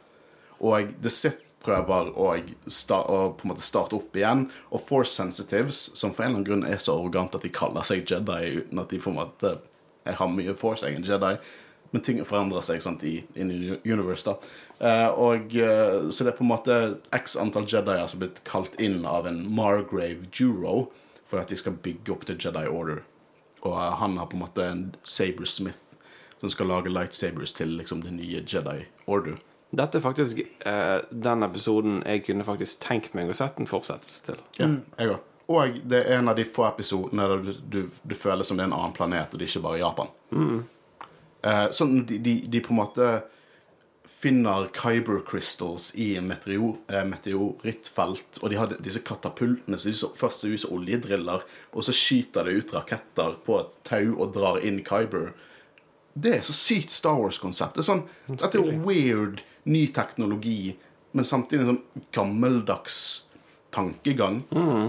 S1: Og The Sith prøver å, start, å på en måte starte opp igjen. Og Force Sensitives, som for en eller annen grunn er så arrogante at de kaller seg Jedi uten at de på en måte Jeg har mye Force, jeg er en Jedi. Men ting forandrer seg sant, i, in universe. da. Eh, og eh, Så det er på en måte x antall Jedier som er blitt kalt inn av en Margrave Juro for at de skal bygge opp til Jedi Order. Og eh, han har på en måte en Sabersmith som skal lage lightsabers til liksom det nye Jedi Order.
S3: Dette er faktisk eh, den episoden jeg kunne faktisk tenkt meg å sette en fortsettelse til.
S1: Ja, jeg også. Og det er en av de få episodene der du, du, du føler som det er en annen planet, og det er ikke bare Japan. Eh, sånn de, de, de på en måte finner Kyber crystals i en meteor, eh, meteorittfelt, og de har disse katapultene som så- først ut som oljedriller, og så skyter det ut raketter på et tau og drar inn Kyber. Det er så sykt Star Wars-konsept. Det er sånn, Dette er weird, ny teknologi, men samtidig en sånn gammeldags tankegang.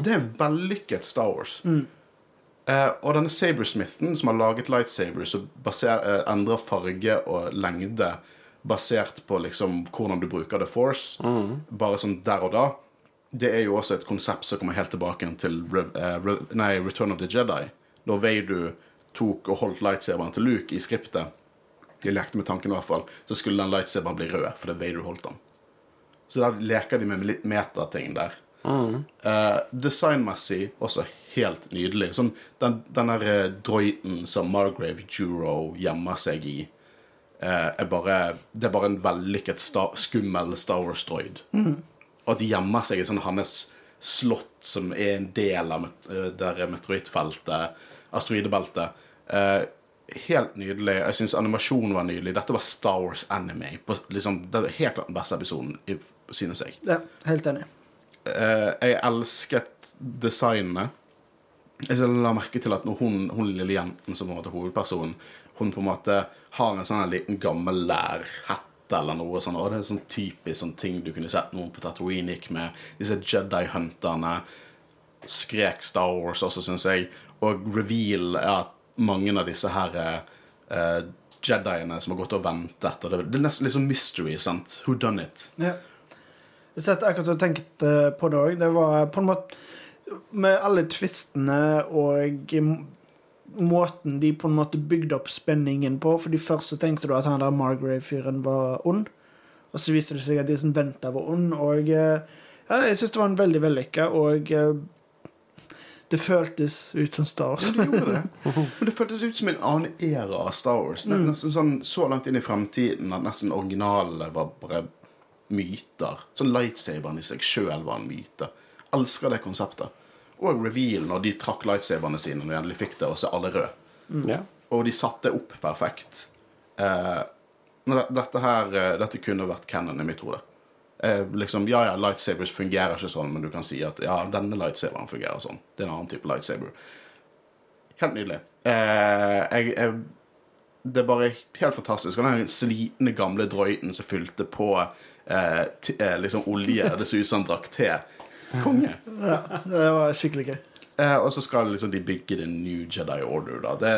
S1: Det er vellykket Star Wars. Eh, og denne Sabersmithen, som har laget lightsabers og baser, eh, endrer farge og lengde basert på liksom hvordan du bruker The Force, bare sånn der og da, det er jo også et konsept som kommer helt tilbake til Re eh, Re nei, Return of the Jedi. Da Vader tok og holdt lightsaberen til Luke i skriptet, de lekte med tanken i hvert fall, så skulle den lightsaberen bli rød fordi Vader holdt den. Så der leker de med litt metating der. Eh, designmessig også helt nydelig. Sånn, den, den der eh, droiden som Margrave Juro gjemmer seg i, er bare Det er bare en vellykket star, skummel Star Wars-droid. Og at de gjemmer seg i sånn hans slott som er en del av met eh, der meteorittfeltet, asteroidebeltet. Eh, helt nydelig. Jeg syns animasjonen var nydelig. Dette var Star Wars anime. På, liksom, det er helt klart den beste episoden, i- synes jeg.
S2: Ja, helt enig.
S1: Eh, jeg elsket designene. Jeg la merke til at når hun, hun lille jenten som er hovedpersonen, hun på en måte har en sånn liten gammel lærhette eller noe sånt. og det er sånn typisk sånn ting du kunne sett noen på Tatooine gikk med. Disse Jedi-hunterne skrek Star Wars også, syns jeg. Og reveal er at mange av disse her uh, Jediene som har gått og ventet, og det, det er nesten litt sånn mystery, sant? Who done it?
S2: Ja. Jeg satt akkurat og tenkt på det òg. Det var på en måte Med alle tvistene og måten de på en måte bygde opp spenningen på Fordi først så tenkte du at han der Margrave-fyren var ond, og så viste det seg at de som venta, var ond. Og eh, ja, jeg syns det var en veldig vellykka, og eh, det føltes ut som Star Wars.
S1: Det gjorde det. Men det føltes ut som en annen era av Star Wars. Mm. Nesten sånn så langt inn i fremtiden at nesten originalene var bare myter. Sånn lightsaberen i seg sjøl var en myte. Elsker det konseptet. Og reveal når de trakk lightsaberne sine når de endelig fikk det, og så alle røde.
S3: Ja.
S1: Og de satte opp perfekt. Eh, det- dette her eh, Dette kunne vært canon i mitt hode. Eh, liksom, ja, ja, lightsabers fungerer ikke sånn, men du kan si at ja, denne lightsaberen fungerer sånn. Det er en annen type lightsaber. Helt nydelig. Eh, jeg, jeg, det er bare helt fantastisk. Og den slitne, gamle drøyten som fylte på eh, eh, liksom olje Det så ut som han drakk te. Konge.
S2: Ja, det var skikkelig gøy.
S1: Eh, og så skal liksom de bygge The New Jedi Order, da. Det,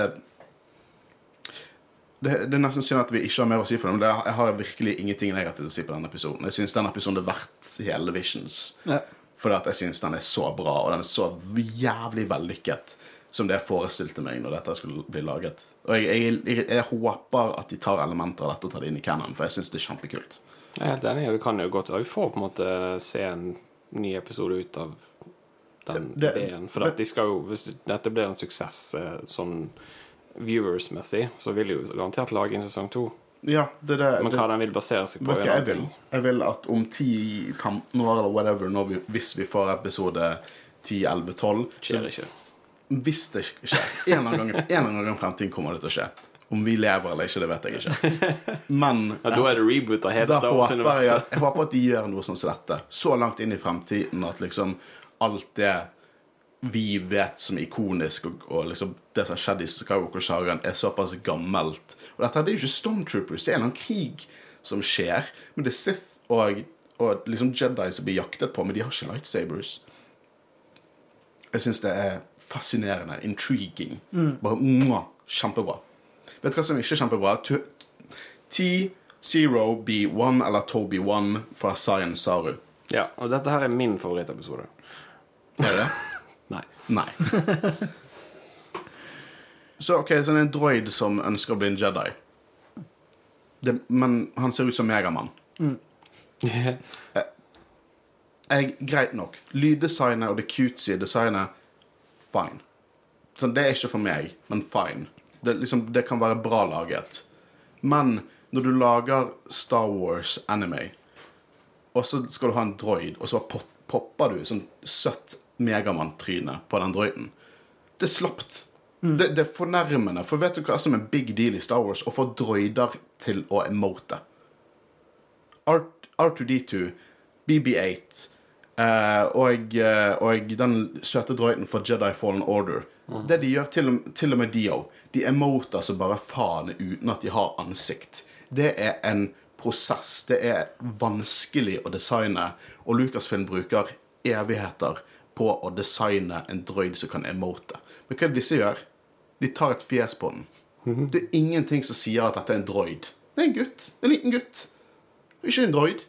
S1: det, det er nesten synd at vi ikke har mer å si på det, men det, jeg har virkelig ingenting negativt å si på denne episoden. Jeg syns denne episoden er verdt hele Visions.
S2: Ja.
S1: Fordi at jeg syns den er så bra, og den er så jævlig vellykket som det jeg forestilte meg når dette skulle bli laget. Og jeg, jeg, jeg, jeg håper at de tar elementer av dette og tar det inn i canon, for jeg syns det er kjempekult.
S3: Jeg er helt enig. og du kan jo godt òg får på en måte se en ny episode ut av den
S1: Det- det-
S3: ideen. For at de skal jo, hvis dette blir en suksess eh, sånn viewers-messig, så vil de jo garantert lage en sesong to.
S1: Ja, det det.
S3: Men
S1: det
S3: hva den vil basere seg på,
S1: Vet
S3: en
S1: jeg vil? Jeg vil at om 10-15 år eller whatever, vi, hvis vi får episode 10-11-12
S3: Skjer ikke.
S1: Hvis det skjer en eller annen gang i fremtiden kommer det til å skje. Om vi lever eller ikke, det vet jeg ikke. Men
S3: Ja, da er det reboot av hele Star
S1: håper jeg, jeg håper at de gjør noe sånn som dette. Så langt inn i fremtiden at liksom alt det vi vet som er ikonisk, og, og liksom det som har skjedd i Skywalker-sagaen, er såpass gammelt. Og dette det er jo ikke Stormtroopers, det er en eller annen krig som skjer. Men det er Sith og, og liksom Jedi som blir jaktet på, men de har ikke lightsabers. Jeg syns det er fascinerende. Intriguing. Bare mwah, kjempebra. Vet du hva som ikke er kjempebra? T0B1 eller Toby 1 fra Sayan Saru.
S3: Ja, og dette her er min favorittepisode.
S1: Er det det?
S3: Nei.
S1: Nei. Så ok, så det er en droid som ønsker å bli en Jedi. Det, men han ser ut som Megamann. Jeg, greit nok. Lyddesignet og det cutesy designet, fine. Så det er ikke for meg, men fine. Det, liksom, det kan være bra laget. Men når du lager Star Wars anime, og så skal du ha en droid, og så popper du sånn søtt Megamann-tryne på den droiden. Det er slapt. Det, det er fornærmende. For vet du hva som er big deal i Star Wars? Å få droider til å emote. R- R2D2, BB8 eh, og, uh, og den søte droiden for Jedi Fallen Order. Det de gjør, til, og- til og med de òg. De emoter som bare faen uten at de har ansikt. Det er en prosess. Det er vanskelig å designe, og Lucasfilm bruker evigheter på å designe en droid som kan emote. Men hva er det disse gjør? De tar et fjes på den. Det er ingenting som sier at dette er en droid. Det er en gutt. En liten gutt. Ikke en droid.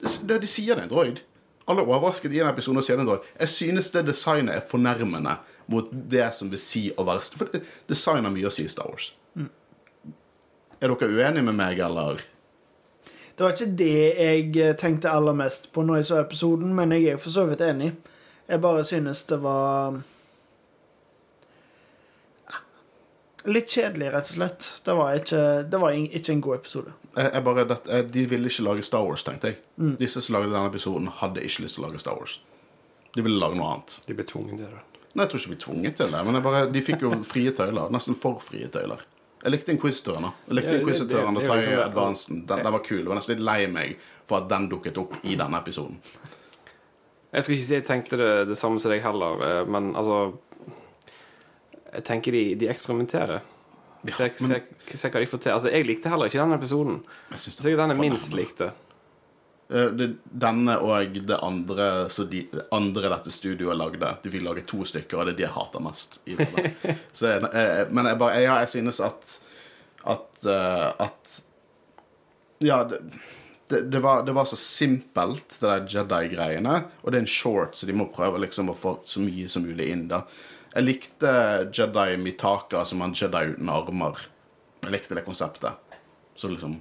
S1: Det, det, de sier det er en droid. Alle er overrasket i en episode av droid. Jeg synes det designet er fornærmende mot det som vil si å være For design har mye å si i Star Wars. Er dere uenige med meg, eller?
S2: Det var ikke det jeg eh, tenkte aller mest på når jeg så episoden, men jeg er for så vidt enig. Jeg bare synes det var Litt kjedelig, rett og slett. Det var ikke, det var ikke en god episode.
S1: Jeg, jeg bare, det, de ville ikke lage Star Wars, tenkte jeg. Disse som lagde denne episoden, hadde ikke lyst til å lage Star Wars. De ville lage noe annet.
S3: De ble tvunget til det.
S1: Nei, jeg tror ikke de ble tvunget til det, men jeg bare, de fikk jo frie tøyler. Nesten for frie tøyler. Jeg likte Inquisitoren. Jeg likte
S3: Ja, det-
S1: Inquisitoren og
S3: er
S1: TIE
S3: sånn
S1: Advancen. Den, den var kul. Jeg var nesten litt lei meg for at den dukket opp i denne episoden.
S3: Jeg skal ikke si jeg tenkte det, det samme som deg heller, eh, men altså Jeg tenker de, de eksperimenterer. Se, se, se hva de får til. Altså, jeg likte heller ikke denne episoden.
S1: Jeg synes det
S3: den jeg minst likte.
S1: Eh, denne og det andre så de andre dette studioet lagde. De fikk lage to stykker, og det er de jeg hater mest. Så, jeg- men jeg, bare, jeg, jeg synes at at, eh, at Ja, det, det, det, var, det var så simpelt, det der Jedi-greiene. Og det er en short, så de må prøve liksom å få så mye som mulig inn. da Jeg likte Jedi Mitaka som en Jedi uten armer. Jeg likte det konseptet. Så liksom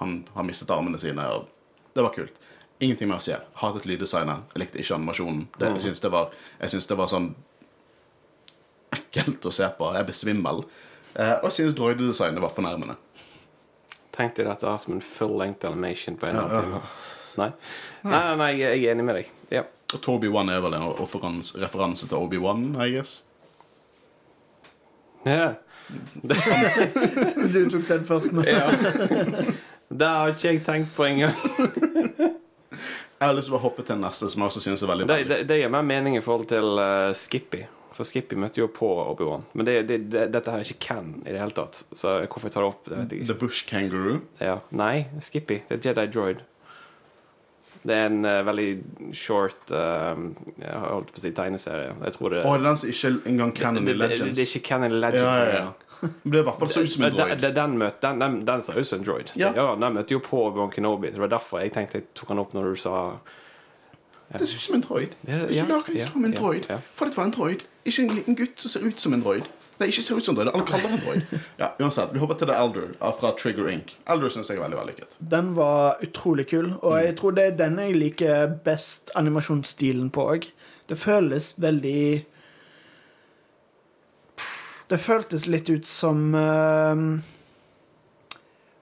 S1: Han har mistet armene sine, og det var kult. Ingenting mer å si. Hatet lyddesignet. Jeg likte ikke animasjonen. Det, jeg syns det, var- det var sånn ekkelt å se på. Jeg ble svimmel. Eh, og jeg syns droidedesignet var fornærmende.
S3: Tenkte dette var som en full length animation på en eller annen time. Nei. Nei, nei, nei, jeg er enig med deg. Ja.
S1: Og Toby One er vel en referanse til Obi-Wan, I guess.
S3: Ja.
S2: Du tok den først nå.
S3: ja. Det har ikke jeg tenkt på engang.
S1: Jeg har lyst til å hoppe til neste, som jeg også synes er veldig
S3: Det, det, det gir mer mening i forhold til uh, Skippy. For Skippy møtte jo på Obi-Wan. Men det, det, det, dette her er ikke can i det hele tatt. Så hvorfor jeg tar det opp, det vet jeg ikke.
S1: The Bush Kangaroo.
S3: Ja. Nei, Skippy. Det er Jedi Droid. Det er en uh, veldig short uh, Jeg holdt på å si tegneserie. Jeg tror det
S1: er den som ikke engang
S3: det,
S1: Canon
S3: det, det,
S1: Legends.
S3: det er ikke Canon Legends.
S1: ja, ja, ja. Men det er i hvert fall så ut som en droid.
S3: den, den, møt, den, den, den ser ut som en droid.
S1: Ja.
S3: Den møtte jo på Obi-Wan Kenobi. Det var derfor jeg tenkte jeg tok han opp når du sa
S1: Det ser ut som en droid. Hvis du lager en
S3: ja,
S1: historie om en droid, For det var en droid. Ikke en liten gutt som ser ut som en droid. Nei, ikke ser ut som Android. Alle kaller han Android. Ja, uansett, Vi hopper til The Elder fra Trigger Inc. Elder syns jeg er veldig vellykket.
S2: Den var utrolig kul, og jeg tror det er den jeg liker best animasjonsstilen på òg. Det føles veldig Det føltes litt ut som ehm,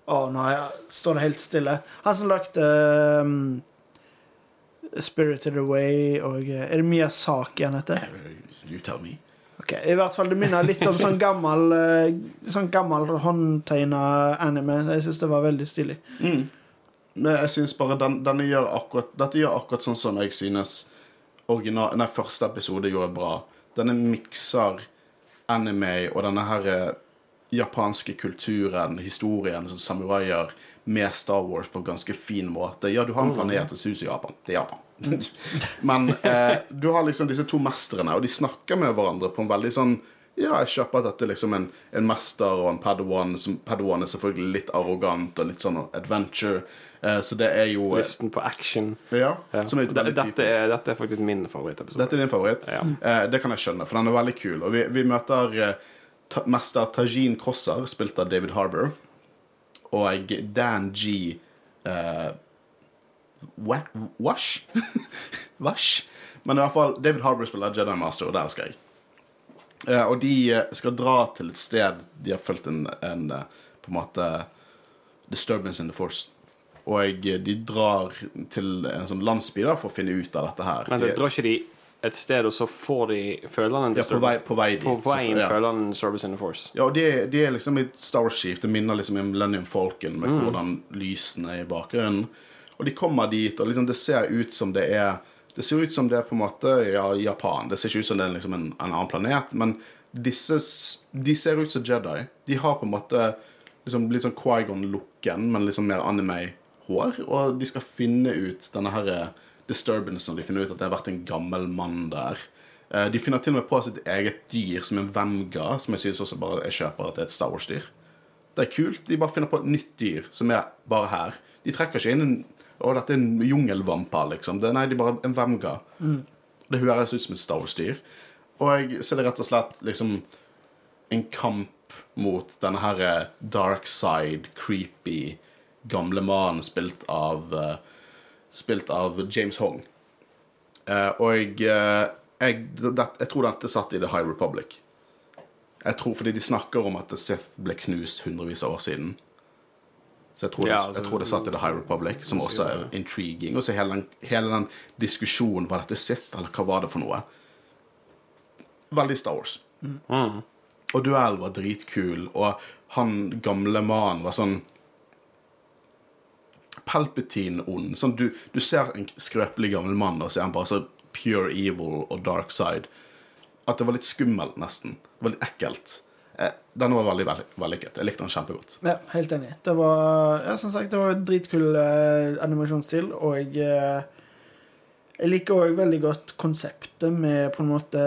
S2: Å, nå står det helt stille. Han som lagde um, Spirited Away og eh, Er det Miyazaki han heter?
S1: You tell me.
S2: Ok, I hvert fall, Det minner litt om sånn gammel eh, Sånn gammel håndtegna anime. Jeg syns det var veldig stilig.
S1: Mm. Men jeg synes bare den, denne gjør akkurat, Dette gjør akkurat sånn som jeg synes original, nei, første episode gjorde bra. Denne mikser anime og denne her eh, japanske kulturen, historien som samuraier, med Star Wars på en ganske fin måte. Ja, du har en planet og ser ut som Japan. Det er Japan. Men eh, du har liksom disse to mestrene, og de snakker med hverandre på en veldig sånn ja, jeg kjøper at dette er liksom en, en mester og en padawan. Som, padawan er selvfølgelig litt arrogant og litt sånn adventure. Eh, så det er jo eh,
S3: Lysten på action.
S1: Ja,
S3: Ja.
S1: som er
S3: Dette,
S1: typisk.
S3: er, dette er faktisk min favorittepisode.
S1: Dette er din favoritt?
S3: Ja.
S1: Eh, det kan jeg skjønne, for den er veldig kul. Og vi, vi møter eh, ta, mester Tajin Crosser, spilt av David Harbour, og Dan G. Eh, Wash? Wash? Men i hvert fall, David Harbour spiller Jedi Master, og der skal jeg. Eh, og de eh, skal dra til et sted de har følt en, en eh, på en måte disturbance in the force. Og eh, de drar til en sånn landsby da, for å finne ut av dette her.
S3: Men det
S1: De-
S3: drar ikke de et sted, og så får de føler han en
S1: ja, på vei, på vei dit.
S3: På veien
S1: så- ja.
S3: føler han en service in the force.
S1: Ja, og de, de er liksom i Starship. Det minner liksom om Millennium Falcon
S3: Mm.
S1: med hvordan lysene er i bakgrunnen. Og de kommer dit, og liksom det ser ut som det er Det ser ut som det er på en måte ja, Japan. Det ser ikke ut som det er liksom en, en annen planet, men disse De ser ut som Jedi. De har på en måte liksom litt sånn Quaigon-looken, men liksom mer anime-hår. Og de skal finne ut denne her disturbancen. De finner ut at det har vært en gammel mann der. Eh, De finner til og med på sitt eget dyr, som en venga, som jeg synes også bare jeg kjøper at det er et Star Wars-dyr. Det er kult. De bare finner på et nytt dyr som er bare her. De trekker ikke inn en Å, dette er en jungelvampa, liksom. Det, nei, de er bare en Vemga. Det høres ut som et stavsdyr. Og så er det rett og slett liksom en kamp mot denne her eh, dark side, creepy, gamle mannen spilt av eh, Spilt av James Hong. Eh, og jeg, jeg, det, jeg tror dette satt i The High Republic. Jeg tror fordi de snakker om at The Sith ble knust hundrevis av år siden. Så jeg tror,
S3: Ja,
S1: det,
S3: altså-
S1: jeg tror det satt i The High Republic, som også er intriguing. Og så hele den, hele den diskusjonen Var dette Sith, eller hva var det for noe? Veldig Star Wars.
S3: Mm.
S1: Og duell var dritkul, og han gamle mannen var sånn Palpatine-ond. Sånn, du, du ser en skrøpelig gammel mann, og så er han bare så pure evil og dark side. At det var litt skummelt, nesten. Det var litt ekkelt. Eh, den var veldig vell- vellykket. Jeg likte den kjempegodt.
S2: Ja, helt enig. Det var ja, som sagt, det var dritkul eh, animasjonsstil, og eh, jeg liker òg veldig godt konseptet med på en måte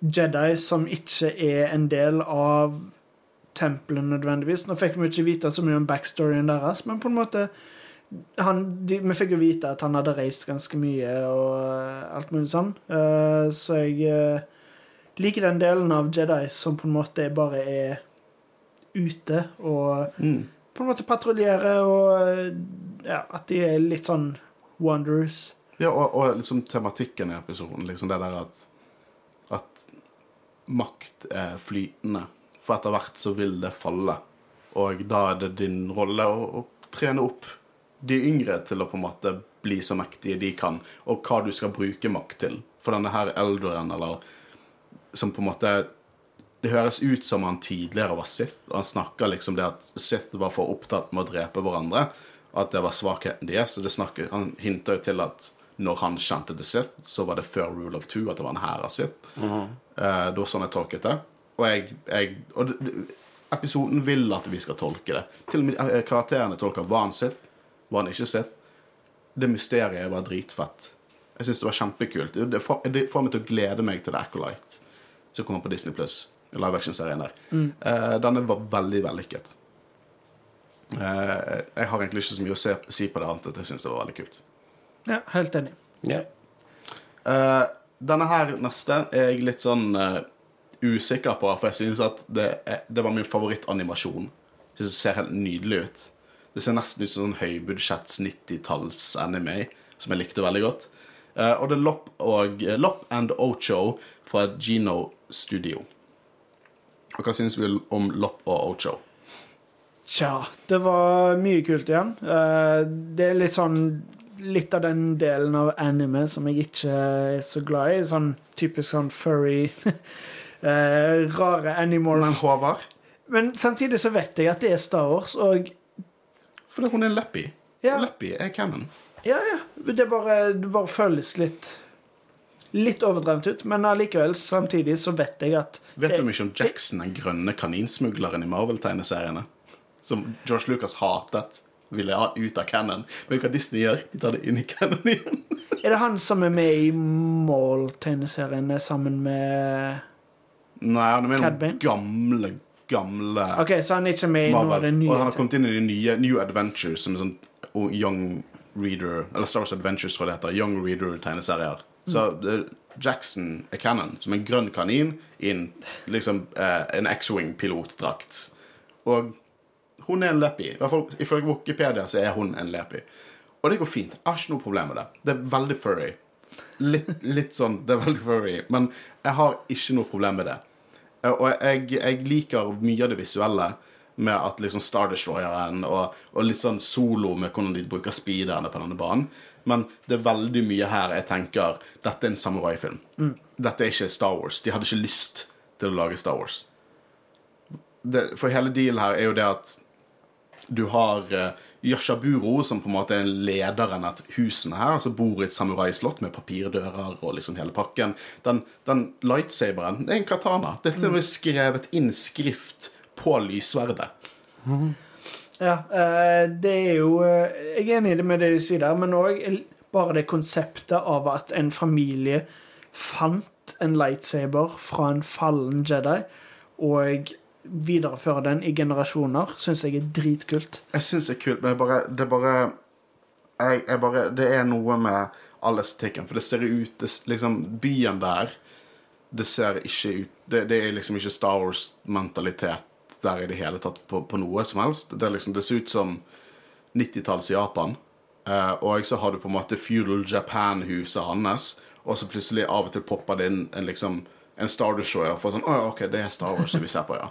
S2: Jedi som ikke er en del av tempelet nødvendigvis. Nå fikk vi ikke vite så mye om backstoryen deres, men på en måte han, de, Vi fikk jo vite at han hadde reist ganske mye og eh, alt mulig sånn. uh, så jeg eh, liker den delen av Jedi som på en måte bare er ute og
S1: Mm.
S2: på en måte patruljerer og eh, ja, at de er litt sånn wonders.
S1: Ja, og, og liksom tematikken i episoden, liksom det der at At makt er flytende. For etter hvert så vil det falle. Og da er det din rolle å, å trene opp de yngre til å på en måte bli så mektige de kan, og hva du skal bruke makt til. For denne her eldoren, eller som på en måte Det høres ut som han tidligere var Sith, og han snakker liksom det at Sith var for opptatt med å drepe hverandre, at det var svakheten deres. Så det snakker, han hinter jo til at når han kjente The Sith, så var det før Rule of Two, at det var en hær av Sith. Eh, det var sånn jeg tolket det. Og, jeg, jeg, og det, det, episoden vil at vi skal tolke det. Til og med eh, karakterene tolker var han Sith, var han ikke Sith. Det mysteriet var dritfett. Jeg syns det var kjempekult. Det, det, får, det får meg til å glede meg til The Acolyte, som kommer på Disney Pluss. Live action-serien der. Eh, denne var veldig vellykket. Uh, jeg har egentlig ikke så mye å se, si på det, annet enn at jeg syns det var veldig kult.
S2: Ja, helt enig.
S3: Yeah.
S1: Uh, denne her neste er jeg litt sånn eh, usikker på, for jeg synes at det, er, det var min favorittanimasjon. Jeg synes det ser helt nydelig ut. Det ser nesten ut som sånn høybudsjetts 90-talls-anime, som jeg likte veldig godt. Eh, og det er Lopp, og, eh, Lop and Ocho fra Gino Studio. Og hva synes vi om Lopp og Ocho?
S2: Tja, det var mye kult igjen. Eh, Det er litt sånn Litt av den delen av anime som jeg ikke er så glad i. Sånn typisk sånn furry Rare animals.
S1: Men Håvard?
S2: Men samtidig så vet jeg at det er Star Wars, og
S1: Fordi hun er Leppy.
S2: Ja.
S1: Leppy er canon.
S2: Ja, ja. Det bare, det bare føles litt Litt overdrevet ut, men allikevel, samtidig så vet jeg at
S1: Vet du mye om Jackson, den grønne kaninsmugleren i Marvel-tegneseriene? Som George Lucas hatet. Ville ha ut av canon. Men hva Disney gjør? De tar det inn i Cannon igjen.
S2: Er det han som er med i Maul-tegneseriene sammen med
S1: Nei, han er med i
S2: den
S1: gamle, gamle
S2: OK, så han er ikke med i noe av det nye?
S1: Og han har kommet inn i de nye New Adventures, som er sånn Young Reader Eller Star Wars Adventures, tror jeg det heter. Young Reader-tegneserier. Så eh, Jackson er canon, som en grønn kanin i en, liksom, eh, en X-Wing-pilotdrakt. Og hun er en leppy. I hvert fall Ifølge Wikipedia så er hun en leppy. Og det går fint. Jeg har ikke noe problem med det. Det er veldig furry. Litt, litt sånn Det er veldig furry. Men jeg har ikke noe problem med det. Eh, Og jeg, jeg liker mye av det visuelle med at liksom Star Destroyeren og, og litt sånn solo med hvordan de bruker speederne på denne banen. Men det er veldig mye her jeg tenker dette er en samuraifilm. Dette er ikke Star Wars. De hadde ikke lyst til å lage Star Wars. Det, for hele dealen her er jo det at du har uh, Yashaburo, som på en måte er lederen av husene her, som bor i et samuraislott med papirdører og liksom hele pakken. Den, den lightsaberen, det er en katana. Det er til og med skrevet inn skrift på lysverdet.
S2: Ja, eh, det er jo eh, Jeg er enig i det med det du sier der, men òg bare det konseptet av at en familie fant en lightsaber fra en fallen Jedi, og videreføre den i generasjoner, syns jeg er dritkult.
S1: Jeg syns det er kult, men jeg bare, det er bare jeg, jeg bare Det er noe med all estetikken, for det ser ut det, Liksom, byen der Det ser ikke ut Det, det er liksom ikke Star Wars-mentalitet der i det hele tatt på, på noe som helst. Det, liksom, det ser ut som 90-talls Japan. Uh, og så har du på en måte Feudal Japan-huset hans, og så plutselig av og til popper det inn en liksom en Star Destroyer for sånn oh, OK, det er Star Wars vi ser på, ja.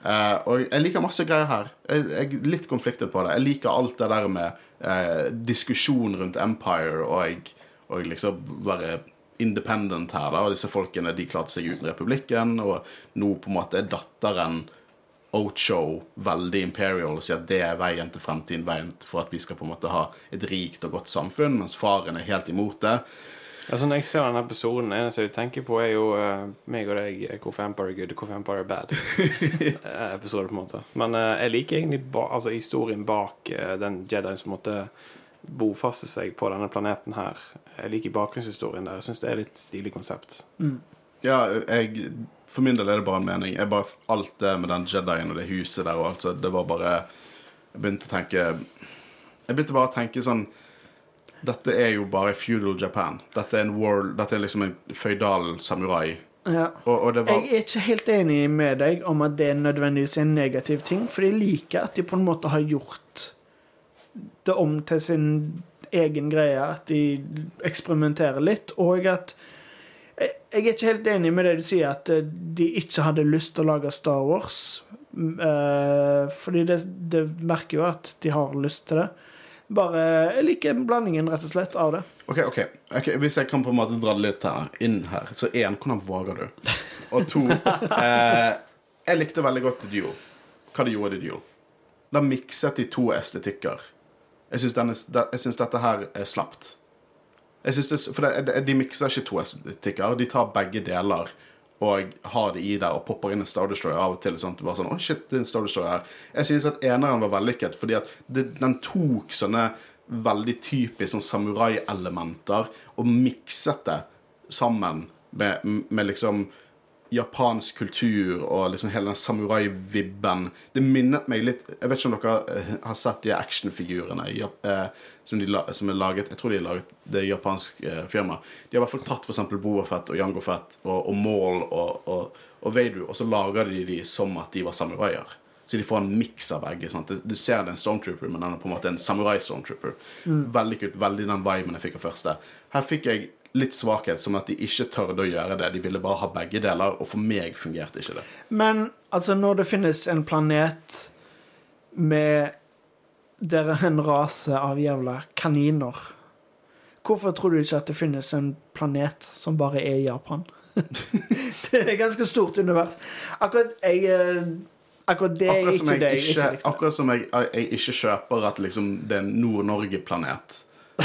S1: Uh, og jeg liker masse greier her. Jeg, jeg er litt konfliktet på det. Jeg liker alt det der med uh, diskusjon rundt Empire og, og liksom være independent her. da, og Disse folkene de klarte seg uten republikken, og nå på en måte er datteren Ocho veldig imperial og sier at det er veien til fremtiden, veien for at vi skal på en måte ha et rikt og godt samfunn, mens faren er helt imot det.
S3: Altså Når jeg ser denne episoden, det eneste jeg tenker på, er jo uh, meg og deg, hvorfor Empire er good, hvorfor Empire er bad. Eh, episode på en måte Men uh, jeg liker egentlig ba altså historien bak uh, den Jedien som måtte bofaste seg på denne planeten her. Jeg liker bakgrunnshistorien der. Jeg syns det er et litt stilig konsept.
S1: Ja, jeg, for min del er det bare en mening. Jeg bare, alt det med den Jedien og det huset der og alt, så det var bare Jeg begynte å tenke Jeg begynte bare å tenke sånn Dette er jo bare feudal Japan. Dette er en world, dette er liksom en føydal samurai.
S2: Ja.
S1: Og, og det var
S2: Jeg er ikke helt enig med deg om at det nødvendigvis er en negativ ting, for jeg liker at de på en måte har gjort det om til sin egen greie, at de eksperimenterer litt, og at jeg er ikke helt enig med det du sier, at eh, de ikke hadde lyst til å lage Star Wars. Eh, fordi det, det merker jo at de har lyst til det. Bare Jeg liker blandingen, rett og slett, av det.
S1: Ok, ok. okay Hvis jeg kan på en måte dra det litt her, inn her Så én, hvordan våger du? Og to eh, Jeg likte veldig godt Duel. Hva de gjorde i Duel. Da mikset de to estetikker. Jeg syns dette her er slapt. Det, for det, de mikser ikke to estetikker. De tar begge deler og har det i der og popper inn en Star Destroyer av og til. Sånn, bare sånn, oh shit, det er en Star Destroyer her. Jeg synes at eneren var vellykket, fordi at det, den tok sånne veldig typiske sånn samurai-elementer og mikset det sammen med, med liksom japansk kultur og liksom hele den samurai-vibben. Det minnet meg litt Jeg vet ikke om dere eh, har sett de actionfigurene eh, som, de, som er laget Jeg tror de er laget Det er japansk eh, firma. De har i hvert fall tatt for eksempel Boba Fett og Jango Fett og, og Maul og, og, og Veidu, og så lager de de som at de var samuraier. Så de får en miks av begge. Sant? Du ser det er en stormtrooper, men den er på en måte en samurai-stormtrooper. Veldig kult. Veldig den viben jeg fikk av første. Her fikk jeg litt svakhet, som at de ikke tørde å gjøre det. De ville bare ha begge deler, og for meg fungerte ikke det.
S2: Men altså, når det finnes en planet med Der er en rase av jævla kaniner Hvorfor tror du ikke at det finnes en planet som bare er Japan? det er et ganske stort univers. Akkurat jeg eh, Akkurat det
S1: Akkurat er
S2: ikke det jeg
S1: ikke,
S2: ikke likte.
S1: akkurat som jeg, jeg ikke kjøper at liksom, det er en Nord-Norge-planet.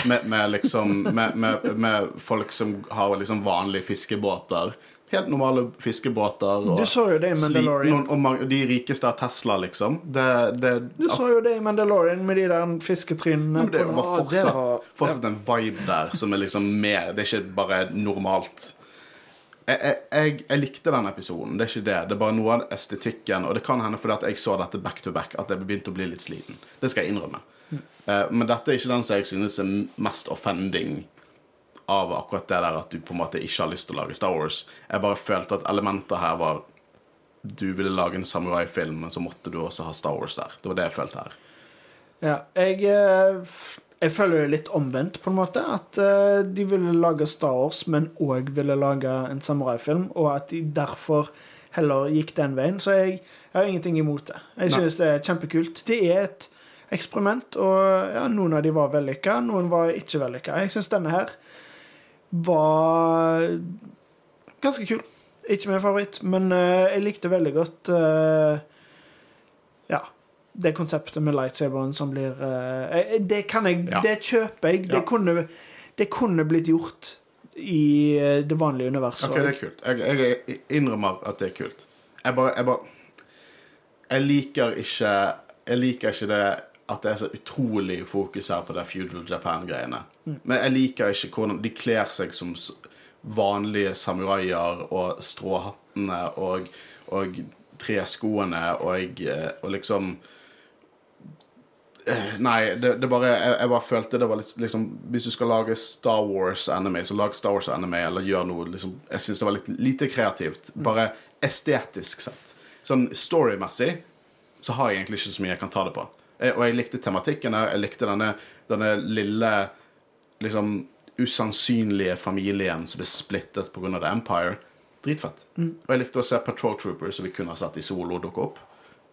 S1: Med, med, liksom, med, med, med folk som har liksom vanlige fiskebåter. Helt normale fiskebåter. Og
S2: Du så jo det i Mandalorian.
S1: Noen, og de rikeste har Tesla, liksom. Det, det,
S2: Du så jo det i Mandalorian med de der fisketrynene.
S1: det var
S2: fortsatt, det var-
S1: fortsatt en vibe der som er liksom mer Det er ikke bare normalt. Jeg, jeg, jeg, jeg likte den episoden, det er ikke det. Det er bare noe av estetikken. Og det kan hende fordi at jeg så dette back to back, at jeg begynte å bli litt sliten. Det skal jeg innrømme. Eh, men dette er ikke den som jeg synes er mest offending av akkurat det der at du på en måte ikke har lyst til å lage Star Wars. Jeg bare følte at elementer her var Du ville lage en samurai-film, men så måtte du også ha Star Wars der. Det var det jeg følte her.
S2: Ja, jeg, eh, jeg føler det litt omvendt, på en måte. At eh, de ville lage Star Wars, men òg ville lage en samuraifilm, og at de derfor heller gikk den veien. Så jeg, jeg har ingenting imot det. Jeg
S1: Nei.
S2: synes det er kjempekult. Det er et eksperiment, og ja, noen av de var vellykka, noen var ikke vellykka. Jeg syns denne her var ganske kul. Ikke min favoritt, men uh, jeg likte veldig godt uh, Ja, det konseptet med lightsaberen som blir eh, Det kan jeg
S1: Ja.
S2: Det kjøper jeg. Det,
S1: Ja.
S2: kunne, det kunne blitt gjort i det vanlige universet.
S1: Ok, det er kult. Jeg, jeg innrømmer at det er kult. Jeg bare, jeg bare Jeg liker ikke Jeg liker ikke det at det er så utrolig fokus her på det feudal Japan-greiene. Men jeg liker ikke hvordan de kler seg som vanlige samuraier og stråhattene og, og treskoene og, eh, og liksom Eh, Nei, det, det bare, jeg, jeg bare følte det var litt liksom, Hvis du skal lage Star Wars-anime, så lag Star Wars-anime, eller gjør noe liksom, Jeg syns det var litt lite kreativt. Bare estetisk sett. Sånn storymessig så har jeg egentlig ikke så mye jeg kan ta det på. Jeg, og jeg likte tematikken her. Jeg likte denne, denne lille liksom usannsynlige familien som ble splittet pga. The Empire. Dritfett. Og jeg likte å se Patrol Troopers, som vi kunne ha sett i solo, dukke opp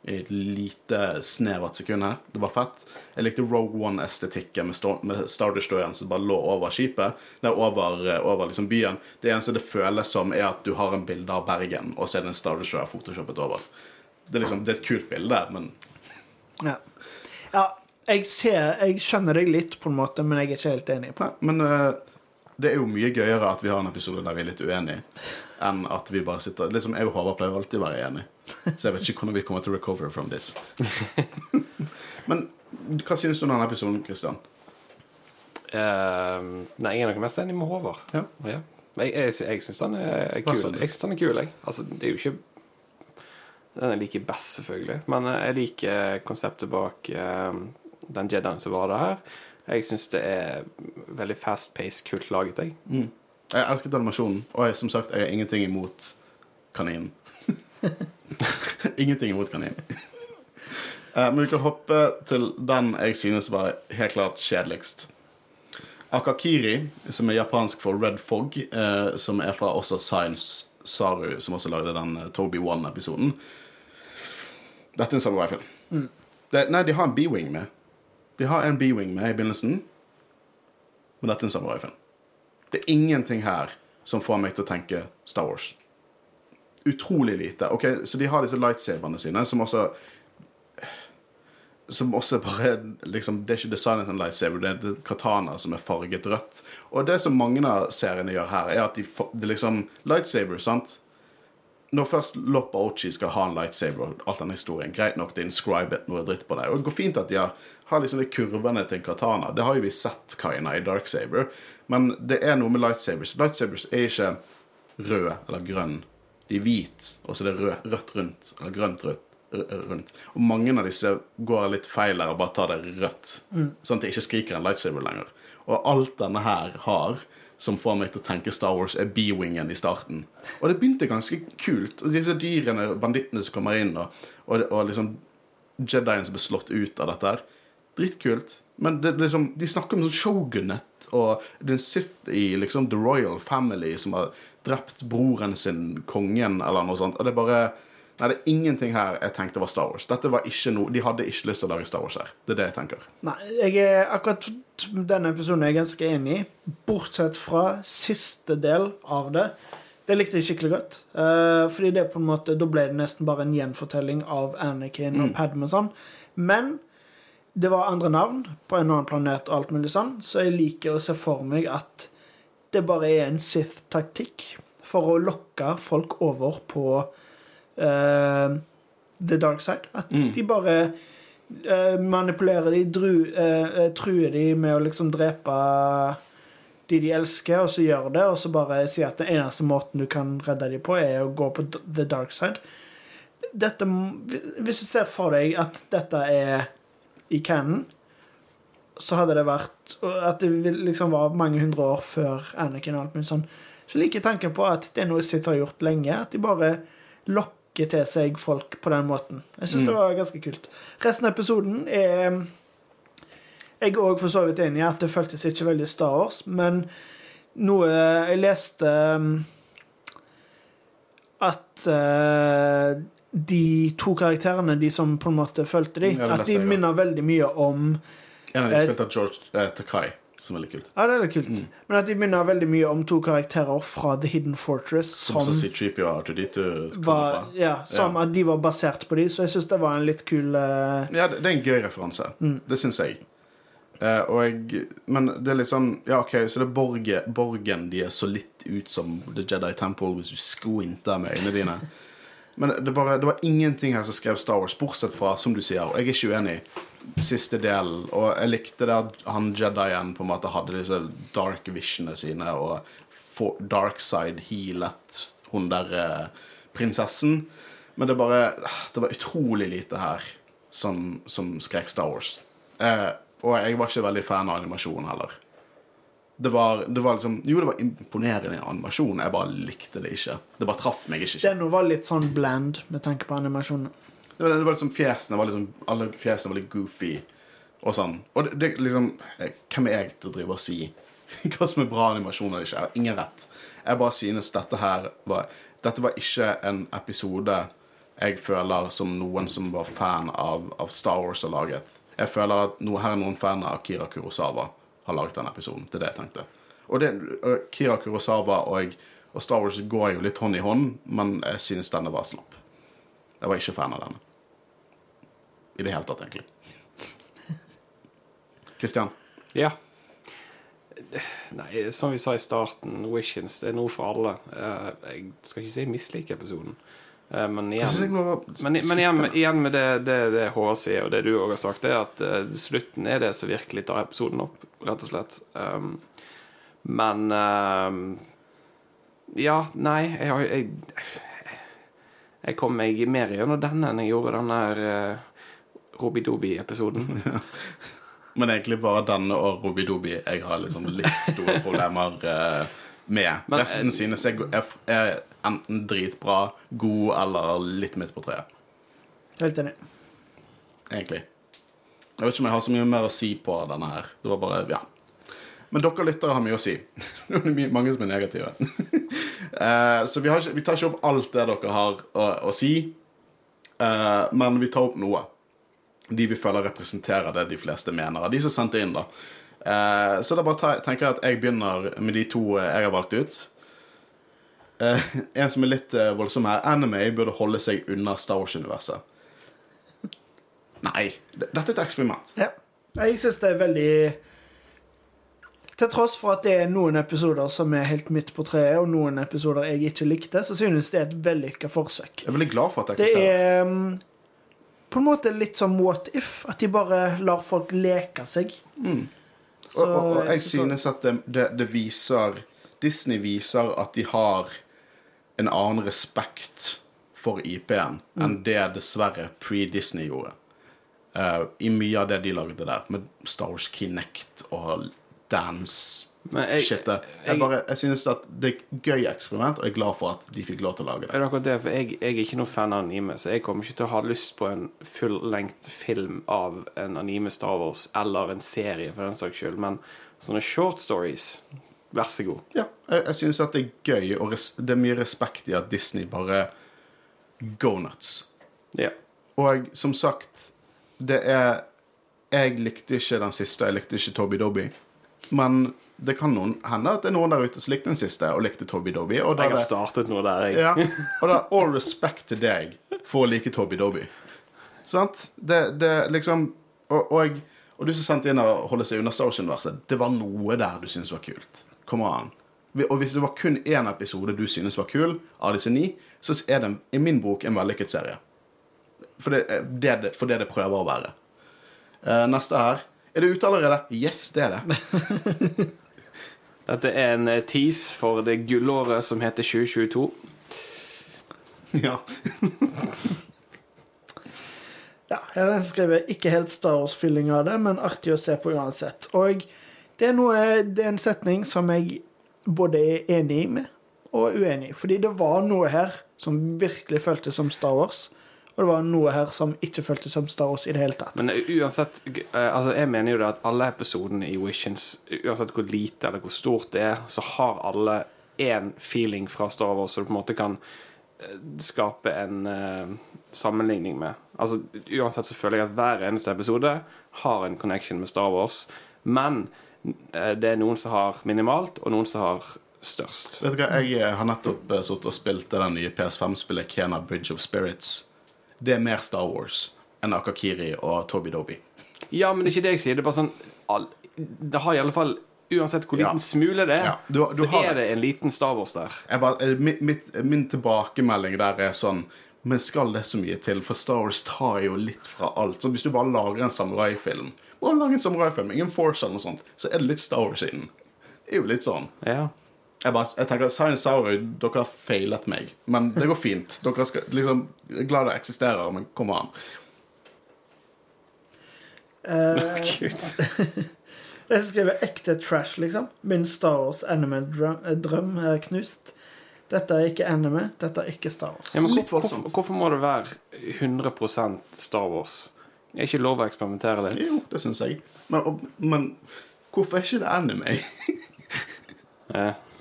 S1: i et lite snevert sekund her. Det var fett. Jeg likte Rogue One-estetikken med, med Star Destroyeren som bare lå over skipet. Er over, eh, over liksom byen. Det eneste det føles som, er at du har en bilde av Bergen, og så er det en Star Destroyer photoshoppet over. Det er liksom, det er et kult bilde, men
S2: Ja. Ja jeg, ser, jeg skjønner deg litt, på en måte, men jeg er ikke helt enig. på
S1: Nei, men uh, det er jo mye gøyere at vi har en episode der vi er litt uenige, enn at vi bare sitter Liksom, Jeg og Håvard pleier alltid å være enige, så jeg vet ikke hvordan vi kommer til å recover from this. men hva synes du om denne episoden, Christian?
S3: Uh, nei, jeg er nok mest enig med Håvard.
S1: Ja.
S3: Ja. Jeg, jeg, jeg syns den er kul. Jeg synes den er kul, jeg. Altså, det er jo ikke Den jeg liker best, selvfølgelig. Men eh, jeg liker konseptet bak eh, den Jedien som var der. Jeg syns det er veldig fast-paced, kult laget. Jeg.
S1: Mm. Jeg elsket animasjonen, og jeg, som sagt, jeg har ingenting imot kaninen. ingenting imot kaninen. Eh, men vi kan hoppe til den jeg synes var helt klart kjedeligst. Akakiri, som er japansk for Red Fog, eh, som er fra også Science Saru, som også lagde den Toby One-episoden. Dette er en samurai-film. Det- Nei, de har en B-wing med. De har en B-wing med i begynnelsen, men dette er en samurai-film. Det er ingenting her som får meg til å tenke Star Wars. Utrolig lite. Ok, Så de har disse lightsaberne sine, som også Som også bare liksom, Det er ikke designet en lightsaber, det er katana som er farget rødt. Og det som mange av seriene gjør her, er at de, de liksom Lightsaber, sant? Når først Loppa Ochi skal ha en lightsaber, alt den historien, greit nok, det er inscribet noe dritt på det. Og det går fint at de har, har liksom de kurvene til en katana. Det har jo vi sett, Kaina, i Darksaber. Men det er noe med lightsabers. Lightsabers er ikke rød eller grønn. De er hvit, og så er det rød, rødt rundt. Eller grønt rødt. rundt. Og mange av disse går litt feil her og bare tar det rødt. Sånn at de ikke skriker en lightsaber lenger. Og alt denne her har, som får meg til å tenke Star Wars, er B-wingen i starten. Og det begynte ganske kult. Og disse dyrene, og bandittene som kommer inn, og, og, og liksom Jedien som ble slått ut av dette her. Dritkult. Men det, liksom, de snakker om sånn shogunet, og det er en Sith i liksom The Royal Family som har drept broren sin, kongen, eller noe sånt. Og det er bare Nei, det er ingenting her jeg tenkte var Star Wars. Dette var ikke noe, De hadde ikke lyst til å lage Star Wars her. Det er det jeg tenker.
S2: Nei, jeg er akkurat denne episoden er jeg ganske enig i, bortsett fra siste del av det. Det likte jeg skikkelig godt. Uh, fordi det på en måte, Da ble det nesten bare en gjenfortelling av Anakin og Padme og sånn. Men det var andre navn på en annen planet og alt mulig sånn, så jeg liker å se for meg at det bare er en Sith-taktikk for å lokke folk over på eh, the dark side. At de bare uh, manipulerer de, dru, eh, truer de med å liksom drepe de de elsker, og så gjør det, og så bare sier at den eneste måten du kan redde dem på, er å gå på the dark side. Dette, hvis du ser for deg at dette er i canon, så hadde det vært At det liksom var mange hundre år før Anakin og alt mulig sånn. Så liker tanken på at det er noe Sith har gjort lenge. At de bare lokker til seg folk på den måten. Jeg syns det var ganske kult. Resten av episoden er Jeg er òg for så vidt enig i at det føltes ikke veldig Star Wars, men noe jeg leste At eh, de to karakterene, de som på en måte fulgte dem,
S1: Ja,
S2: at de minner veldig mye om
S1: En av de
S2: Eh,
S1: spilte av George eh, Takai, som er litt kult.
S2: Ja, det er litt kult.
S1: Mm.
S2: Men at de minner veldig mye om to karakterer fra The Hidden Fortress
S1: Som
S2: som,
S1: C-3PO og R2D2 kommer
S2: var,
S1: fra.
S2: ja, som at de var basert på de, så jeg syns det var en litt kul uh...
S1: Ja, det, det er en gøy referanse.
S2: Mm.
S1: Det syns jeg. Uh, jeg. Men det er litt sånn Ja, OK, så det er Borge, Borgen de er så litt ut som The Jedi Temple hvis du squinter med øynene dine. Men det, bare, det var ingenting her som skrev Star Wars, bortsett fra, som du sier, og jeg er ikke uenig, siste delen. Og jeg likte det at han Jedien på en måte hadde disse dark visionene sine, og for, dark side healet hun der eh, prinsessen. Men det bare Det var utrolig lite her som, som skrek Star Wars. Eh, og jeg var ikke veldig fan av animasjonen heller. Det var, det var liksom Jo, det var imponerende animasjon, jeg bare likte det ikke. Det bare traff meg ikke.
S2: Den var litt sånn bland med tanke på animasjonen.
S1: Det var, det var liksom Fjesene var liksom Alle fjesene var litt goofy og sånn. Og det, det liksom eh, Hvem er jeg til å drive og si hva som er bra animasjon eller ikke? Jeg har ingen rett. Jeg bare synes dette her var Dette var ikke en episode jeg føler som noen som var fan av, av Star Wars har laget. Jeg føler at noe, her er noen fan av Akira Kurosawa har laget denne episoden. Det er det jeg tenkte. Og det, og Kira Kurosawa og, og Star Wars går jo litt hånd i hånd, men jeg synes denne var slapp. Jeg var ikke fan av denne. I det hele tatt, egentlig. Kristian?
S3: Ja. Nei, som vi sa i starten, Wishes det er noe for alle. Eh, Jeg skal ikke si jeg misliker episoden, men igjen men, men igjen, igjen med det, det, det HR sier, og det du òg har sagt, det er at eh, slutten er det som virkelig tar episoden opp, rett og slett. Um, men um, Ja, nei, jeg har jeg, jeg kom meg mer gjennom denne enn jeg gjorde den der uh, Robidobi-episoden.
S1: Men egentlig bare denne og Robidobi jeg har liksom litt store problemer eh, med.
S3: Men,
S1: Resten
S3: eh,
S1: synes jeg er, er enten dritbra, god eller litt midt på treet.
S2: Helt enig.
S1: Egentlig. Jeg vet ikke om jeg har så mye mer å si på denne her. Det var bare, ja. Men dere lyttere har mye å si. Det er mange som er negative. Eh, så vi, har ikke, vi tar ikke opp alt det dere har å, å si, eh, men vi tar opp noe. De vi føler representerer det de fleste mener. De som sendte inn, da. Eh, så da bare tenker jeg at jeg begynner med de to eh, jeg har valgt ut. Eh, en som er litt eh, voldsom her. Anime burde holde seg unna Star Wars-universet. Nei. Dette er et eksperiment.
S2: Ja. Jeg syns det er veldig Til tross for at det er noen episoder som er helt midt på treet, og noen episoder jeg ikke likte, så synes det er et vellykka forsøk.
S1: Jeg er veldig glad for at det
S2: Det er mm, på en måte litt som what if, at de bare lar folk leke seg. Så-
S1: og, og, og jeg synes at det, det, det viser Disney viser at de har en annen respekt for IP-en
S2: Mm.
S1: enn det dessverre pre-Disney gjorde. Uh, I mye av det de lagde der, med Star Wars Kinect og dance
S3: jeg,
S1: shit. Jeg,
S3: jeg-
S1: bare, jeg synes at det er et gøy eksperiment, og jeg er glad for at de fikk lov til å lage
S3: Er
S1: det.
S3: det akkurat det, for jeg, jeg er ikke noen fan av anime, så jeg kommer ikke til å ha lyst på en fullengt film av en anime Star Wars, eller en serie for den saks skyld, men sånne short stories, vær så god.
S1: Ja, jeg, jeg synes at det er gøy, og res, det er mye respekt i at Disney bare go nuts.
S3: Ja.
S1: Og som sagt, det er Jeg likte ikke den siste, jeg likte ikke Toby Dobby. Men det kan noen hende at det er noen der ute som likte den siste og likte Tobby Dobby. Og
S3: Jeg har
S1: det,
S3: startet noe der, jeg.
S1: ja, og da all respect til deg for å like Tobby Dobby. Sant? Det, det liksom Og, og, og du som sendte inn å holde seg unna Star Wars-universet, det var noe der du syntes var kult. Kom an. Og hvis det var kun én episode du synes var kul, av disse ni, så er det i min bok en vellykket serie. For det, det, det, for det det prøver å være. Eh, neste her. Er det ute allerede? Yes, det er det.
S3: Dette er en eh, tease for det gullåret som heter 2022.
S1: ja.
S2: Ja, her er det skrevet ikke helt Star Wars-fylling av det, men artig å se på uansett. Og det er, noe, det er en setning som jeg både er enig med og uenig i. Fordi det var noe her som virkelig føltes som Star Wars, og det var noe her som ikke føltes som Star Wars i det hele tatt.
S3: Men eh, uansett eh, Altså, jeg mener jo det at alle episodene i Wishens, uansett hvor lite eller hvor stort det er, så har alle én feeling fra Star Wars, så du på en måte kan eh, skape en uh, sammenligning med. Altså, uansett så føler jeg at hver eneste episode har en connection med Star Wars, men uh, det er noen som har minimalt, og noen som har størst.
S1: Vet du hva, Jeg har nettopp sittet og spilt det nye PS5-spillet Kena Bridge of Spirits. Det er mer Star Wars enn Akakiri og Toby Doby.
S3: Ja, men det er ikke det jeg sier. Det er bare sånn all, Det har i alle fall Uansett hvor liten
S1: Ja.
S3: smule det er,
S1: Ja, du- du
S3: så er det en liten Star Wars der.
S1: Bare, eh, mitt, mitt, min tilbakemelding der er sånn Men skal det så mye til? For Star Wars tar jo litt fra alt. Så Hvis du bare lager en samuraifilm Bare lag en samuraifilm, ingen Force eller noe sånt, så er det litt Star Wars i den. Det er jo litt sånn.
S3: Ja.
S1: Jeg, bare, jeg tenker Science Sauri, dere har feilet meg. Men det går fint. Dere skal liksom Jeg er glad det eksisterer, men kom an.
S2: Uh,
S3: Gud.
S2: det skriver ekte trash, liksom. Min Star Wars anime-drøm er knust. Dette er ikke anime, dette er ikke Star Wars.
S3: Ja, hvorfor, hvorfor, hvorfor må det være 100 Star Wars? Er ikke lov å eksperimentere litt?
S1: Jo, det syns jeg. Men, og, men hvorfor er ikke det anime?
S3: Ja.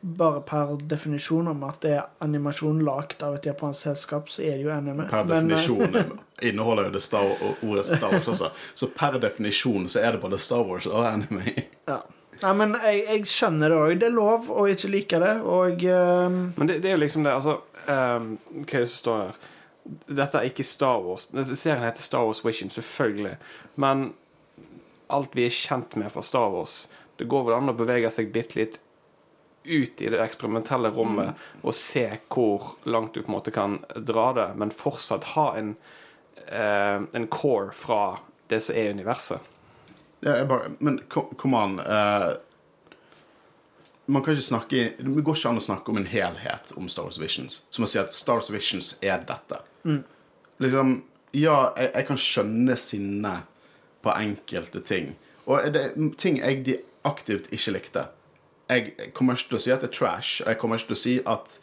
S2: Bare per definisjon om at det er animasjon lagd av et japansk selskap, så er det jo anime.
S1: Per
S2: Men, eh,
S1: definisjon inneholder jo det Star, ordet Star Wars også. Så per definisjon så er det både Star Wars og anime.
S2: Ja. Nei, men jeg, jeg skjønner det òg. Det er lov å ikke like det, og um...
S3: Men det, det er jo liksom det, altså um, Hva er det som står her? Dette er ikke Star Wars. Serien heter Star Wars Vision, selvfølgelig. Men alt vi er kjent med fra Star Wars, det går vel an å bevege seg bitte litt ut i det eksperimentelle rommet og se hvor langt du på en måte kan dra det, men fortsatt ha en, eh, en core fra det som er universet.
S1: Ja, jeg bare, men kom an. eh, man kan ikke snakke Det går ikke an å snakke om en helhet om Star Wars Visions. Som å si at Star Wars Visions er dette. Liksom, ja, jeg, jeg kan skjønne sinnet på enkelte ting. Og det er ting jeg de aktivt ikke likte. Jeg kommer ikke til å si at det er trash. Jeg kommer ikke til å si at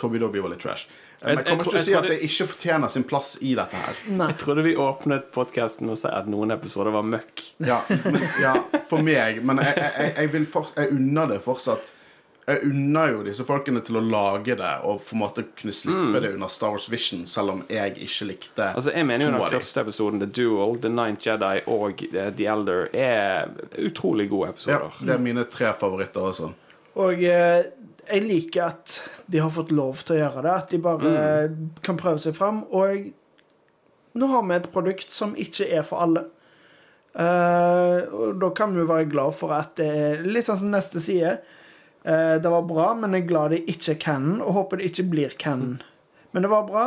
S1: Toby Dobby var litt trash. Men
S3: Jeg-
S1: kommer ikke til å si at det ikke fortjener sin plass i dette her.
S2: Nei.
S3: Jeg trodde vi åpnet podkasten med å si at noen episoder var møkk.
S1: Ja, men, ja for meg. Men jeg, jeg, jeg, jeg, vil jeg unner det fortsatt. Jeg unner jo disse folkene til å lage det og på en måte kunne slippe det under Star Wars Vision, selv om jeg ikke likte
S3: Altså, jeg mener jo den første episoden, The Duel, The Ninth Jedi og eh, The Elder, er utrolig gode episoder.
S1: Ja, det er mine tre favoritter også.
S2: Og eh, jeg liker at de har fått lov til å gjøre det. At de bare mm. kan prøve seg fram. Og nå har vi et produkt som ikke er for alle. Eh, og da kan vi jo være glad for at det er litt sånn som neste side. Eh, det var bra, men jeg er glad det ikke er canon, og håper det ikke blir canon. Men det var bra.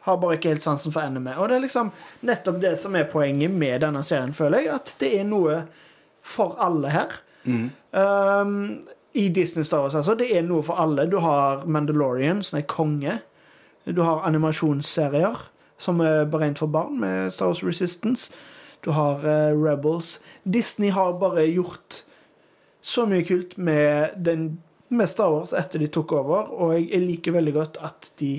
S2: Har bare ikke helt sansen for NME. Og det er liksom nettopp det som er poenget med denne serien, føler jeg. At det er noe for alle her. Um, I Disney Star Wars, altså. Det er noe for alle. Du har Mandalorian, som er konge. Du har animasjonsserier som er beregnet for barn, med Star Wars Resistance. Du har uh, Rebels. Disney har bare gjort så mye kult med, den, med Star Wars etter de tok over, og jeg, liker veldig godt at de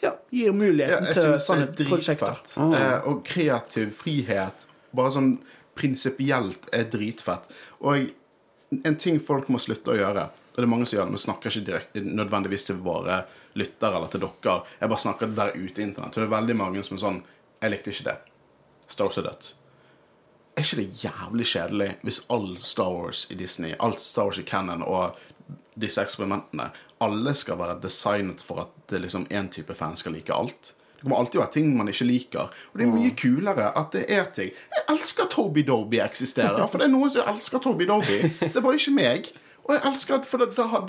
S2: ja, gir muligheten
S1: ja,
S2: til sånne
S1: er
S2: prosjekter.
S1: Oh. Eh, og kreativ frihet, bare sånn prinsipielt, er dritfett. Og en ting folk må slutte å gjøre og det er mange som gjør det, men snakker ikke direkte nødvendigvis til våre lyttere eller til dere. Jeg bare snakker der ute i internett. Og det er veldig mange som er sånn Jeg likte ikke det. Star Wars er dødt. Er ikke det jævlig kjedelig hvis all Star Wars i Disney, all Star Wars i Cannon og disse eksperimentene, alle skal være designet for at det liksom én type fan skal like alt? Det kommer alltid være ting man ikke liker. Og det er mye kulere at det er ting. Jeg elsker Toby Doby eksisterer, for det er noen som elsker Toby Doby. Det er bare ikke meg. Og jeg elsker at For da, har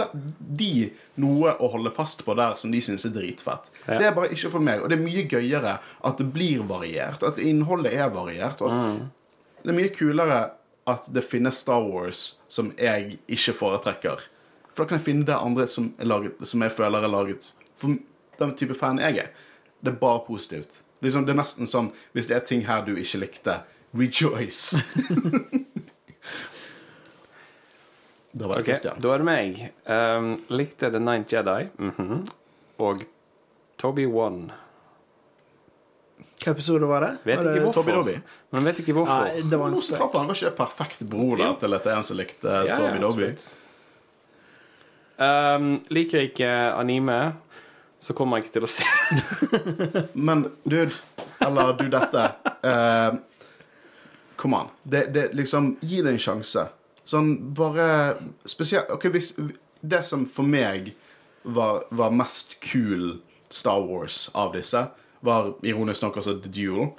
S1: de noe å holde fast på der som de syns er dritfett.
S3: Ja.
S1: Det er bare ikke for meg. Og det er mye gøyere at det blir variert. At innholdet er variert. Og at det er mye kulere at det finnes Star Wars som jeg ikke foretrekker. For da kan jeg finne det andre som, laget, som jeg føler er laget for den type fan jeg er. Det er bare positivt. Liksom, det er nesten sånn hvis det er ting her du ikke likte, rejoice. da var det
S3: Ok,
S1: Christian.
S3: Da er det meg. Um, likte The Ninth Jedi. mhm. Og Toby One.
S2: Hvilken episode var det?
S3: Vet
S2: var
S3: ikke
S2: det...
S3: hvorfor.
S1: Toby Dobby.
S3: Men vet ikke hvorfor.
S2: Nei, det var en
S1: Nå han var ikke perfekt bror da, til dette det en som likte
S3: Ja, ja,
S1: Dobby.
S3: Um, liker jeg ikke anime, så kommer jeg ikke til å se det.
S1: Men dude, eller du dette eh, Kom an. Det, det, liksom, gi det en sjanse. Sånn bare Spesielt Ok, hvis Det som for meg var, var mest kul Star Wars av disse, var ironisk nok altså The Duel,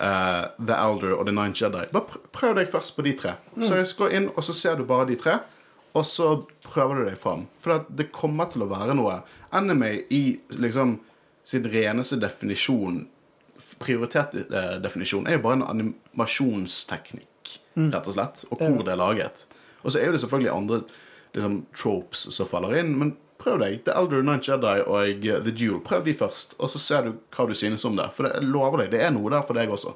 S1: uh, The Elder og The Nine Jedi. Bare prøv deg først på de tre. Så jeg skal gå inn, og så ser du bare de tre. Og så prøver du deg fram. For det kommer til å være noe. Anime i liksom sin reneste definisjon Prioritert eh, definisjon er jo bare en animasjonsteknikk, rett og slett. Og hvor det er laget. Og så er jo det selvfølgelig andre liksom, tropes som faller inn, men prøv deg. The Elder Night Jedi og The Duel. Prøv de først, og så ser du hva du synes om det. For det, jeg lover deg, det er noe der for deg også.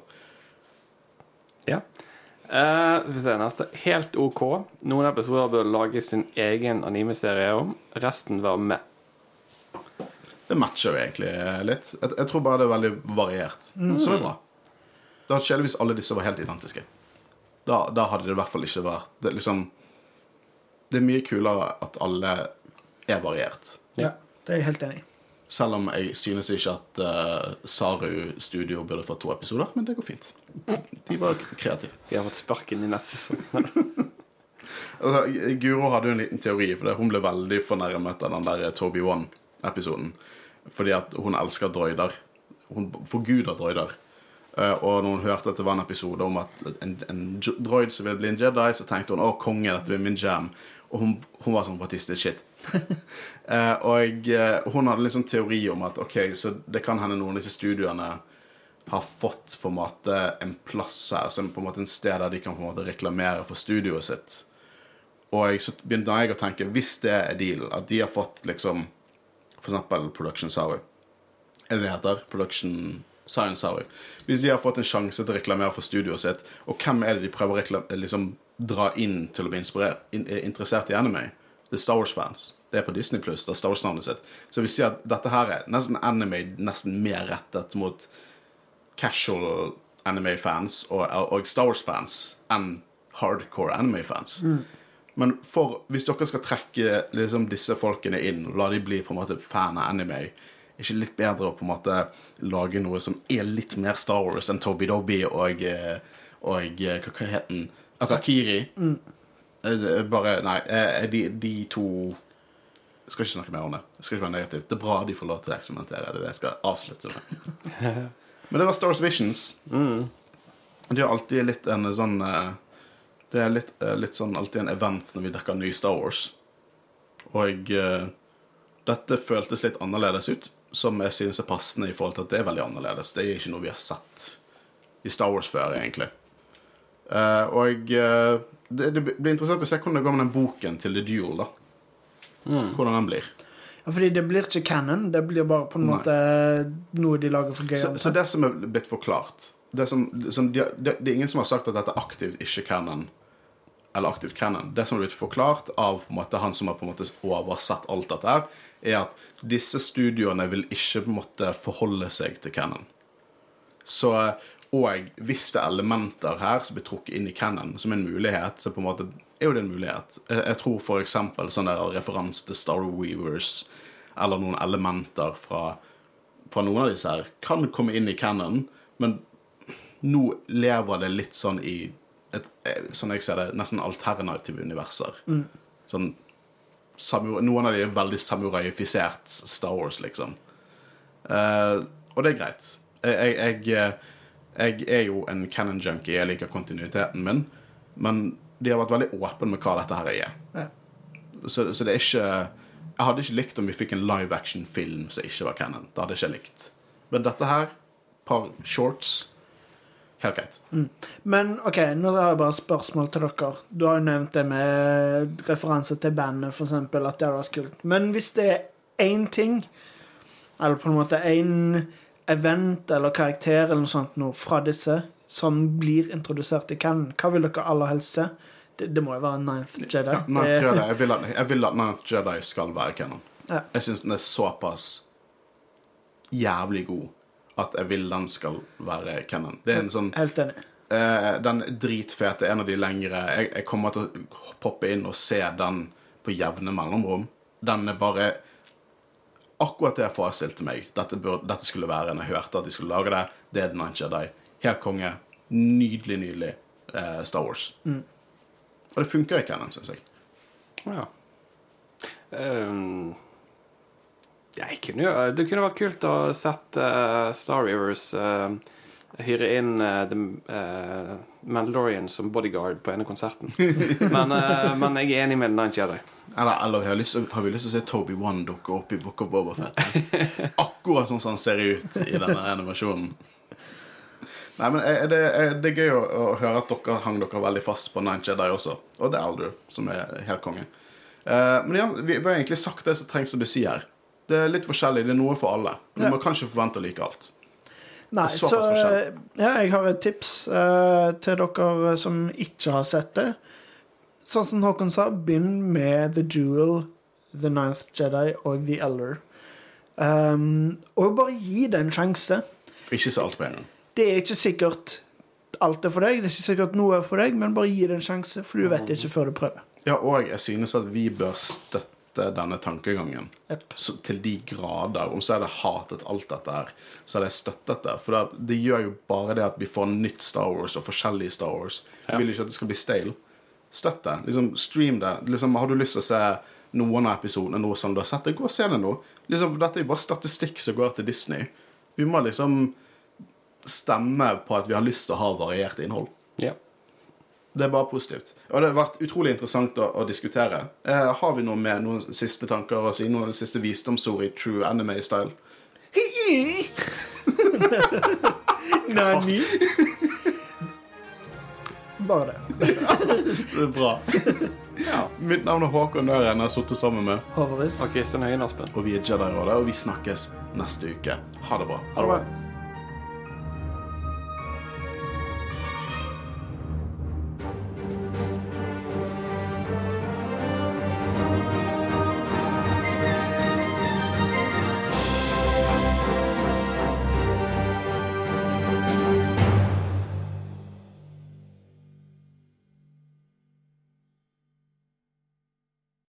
S3: Ja. Uh, vi ser neste. Helt OK. Noen episoder bør lage sin egen anime-serie om. Resten var med.
S1: Det matcher jo egentlig litt. Jeg, jeg tror bare det er veldig variert, som er bra. Det hadde skjedd hvis alle disse var helt identiske. Da, da hadde det i hvert fall ikke vært det, liksom, det er mye kulere at alle er variert.
S2: Ja, det er jeg helt enig i.
S1: Selv om jeg synes ikke at uh, Saru Studio burde fått to episoder, men det går fint. De var kreative.
S3: De har fått sparken i neste sesong.
S1: Altså, Guro hadde jo en liten teori, for det- hun ble veldig fornærmet av den der Toby One-episoden. Fordi at hun elsker droider. Hun forguder droider. Uh, og når hun hørte at det var en episode om at en, en droid som ville bli en Jedi, så tenkte hun 'Å, konge, dette blir min jam'. Og hun, hun var sånn partistisk shit. Eh, og eh, hun hadde liksom teori om at ok, så det kan hende noen av disse studioene har fått på en måte en plass her, som på en måte en sted der de kan på en måte reklamere for studioet sitt. Og så begynte jeg å tenke, hvis det er deal, at de har fått liksom For eksempel Production Sorry. Er det heter? Production Science Sorry. Hvis de har fått en sjanse til å reklamere for studioet sitt, og hvem er det de prøver å liksom, dra inn til å bli in, interessert i anime? Det er Star Wars-fans. Det er på Disney Pluss, det er Star Wars-navnet sitt. Så vi sier at dette her er nesten anime nesten mer rettet mot casual anime-fans og, og Star Wars-fans enn hardcore anime-fans. Men for, hvis dere skal trekke liksom, disse folkene inn og la de bli på en måte fan av anime, ikke litt bedre å på en måte lage noe som er litt mer Star Wars enn Toby Dobby og, eh, og eh, hva, hva heter den? Akakiri? Er Bare Nei, eh, de, de to jeg skal ikke snakke mer om det. Jeg skal ikke være negativ. Det er bra de får lov til å eksperimentere. Det er det jeg skal avslutte med. Men det var Star Wars Visions. De har alltid litt en sånn eh, Det er litt, eh, litt sånn alltid en event når vi dekker ny Star Wars. Og uh, dette føltes litt annerledes ut, som jeg synes er passende i forhold til at det er veldig annerledes. Det er ikke noe vi har sett i Star Wars før, egentlig. Uh, og eh, det, det blir interessant å se hvordan det går med den boken til The Duel, da. Hvordan den blir.
S2: Ja, fordi det blir ikke canon. Det blir bare på en
S1: Nei.
S2: måte noe de lager for gøy.
S1: Så, så det som er blitt forklart det, som, som de, det, det er ingen som har sagt at dette er aktivt ikke canon. Eller aktivt canon. Det som er blitt forklart av måte, han som har på en måte oversett alt dette, her, er at disse studioene vil ikke på en måte forholde seg til canon. Så, og hvis det er elementer her som blir trukket inn i canon som en mulighet, så på en måte er jo det en mulighet. Jeg, tror eksempel sånn der referanse til Star Weavers, eller noen elementer fra, fra noen av disse her, kan komme inn i canon, men nå lever det litt sånn i et, eh, sånn jeg ser det, nesten alternative universer. Sånn samu- Noen av de er veldig samuraifisert Star Wars, liksom. Uh, og det er greit. Jeg, jeg, jeg, er jo en canon junkie, jeg liker kontinuiteten min, men de har vært veldig åpne med hva dette her er.
S2: Ja.
S1: Så, så det er ikke Jeg hadde ikke likt om vi fikk en live action-film som ikke var canon. Det hadde jeg ikke likt. Men dette her, par shorts, helt greit.
S2: Men OK, nå har jeg bare spørsmål til dere. Du har jo nevnt det med referanse til bandet, eksempel, at det hadde vært kult. Men hvis det er én ting, eller på en måte én event eller karakter eller noe sånt noe fra disse, som blir introdusert i canon, hva vil dere aller helst se? Det, det må jo være Ninth Jedi.
S1: Ja, Ninth Jedi. Jeg, vil at, jeg vil at Ninth Jedi skal være canon.
S2: Ja.
S1: Jeg syns den er såpass jævlig god at jeg vil den skal være canon. Det er en sånn
S2: Helt enig.
S1: Uh, Den dritfete, en av de lengre jeg, jeg kommer til å poppe inn og se den på jevne mellomrom. Den er bare akkurat det jeg forestilte meg. Dette, burde, dette skulle være når jeg hørte at de skulle lage det. Det er The Night Jedi. Helt konge. Nydelig, nydelig eh, Star Wars. Og det funker i canon, syns jeg.
S3: Ja. Um, jeg kunne jo Det kunne vært kult å sette uh, Star Rivers eh, hyre inn uh, The uh, Mandalorian som bodyguard på ene konserten. men, uh, men jeg er enig med Nine Jedi.
S1: Eller, eller har, lyst, har vi lyst til å se Toby One dukke opp i Book of Boba Fett? Akkurat sånn som han ser ut i denne animasjonen. Nei, men er det, er det gøy å, å høre at dere hang dere veldig fast på Nine Jedi også. Og det er Alder, som er helt konge. Men ja, vi, vi har egentlig sagt det som trengs å bli si her. Det er litt forskjellig. Det er noe for alle.
S2: Ja.
S1: Man kan ikke forvente å like alt.
S2: Nei, så ja, jeg har et tips uh, til dere som ikke har sett det. Sånn som Håkon sa, begynn med The Jewel, The Ninth Jedi og The Elder. Um, og bare gi det en sjanse.
S1: Ikke se alt på en gang.
S2: Det er ikke sikkert alt er for deg, det er ikke sikkert noe er for deg, men bare gi det en sjanse, for du vet ikke før du prøver.
S1: Ja, og jeg synes at vi bør støtte denne tankegangen.
S2: Yep.
S1: så til de grader. Om så hadde jeg hatet alt dette her, så hadde jeg støttet det. For det, det gjør jo bare det at vi får nytt Star Wars og forskjellige Star Wars. Ja. vil ikke at det skal bli stale. Støtt det. Liksom, stream det. Liksom, har du lyst til å se noen av episodene nå som du har sett det, gå og se det nå. Liksom, dette er jo bare statistikk som går til Disney. Vi må liksom stemme på at vi har lyst til å ha variert innhold. Det er bare positivt. Og det har vært utrolig interessant å, å diskutere. Eh, har vi noe med noen siste tanker å si? Noen siste visdomsord i true anime-style?
S2: Nani? Bare det.
S1: Det er bra.
S3: ja.
S1: Mitt navn er Håkon Nøren. Jeg har sittet sammen med
S2: Håvaris.
S3: Og Kristin Høyen Aspen.
S1: Og vi er Jedi-rådet, og vi snakkes neste uke. Ha det bra.
S3: Ha det bra.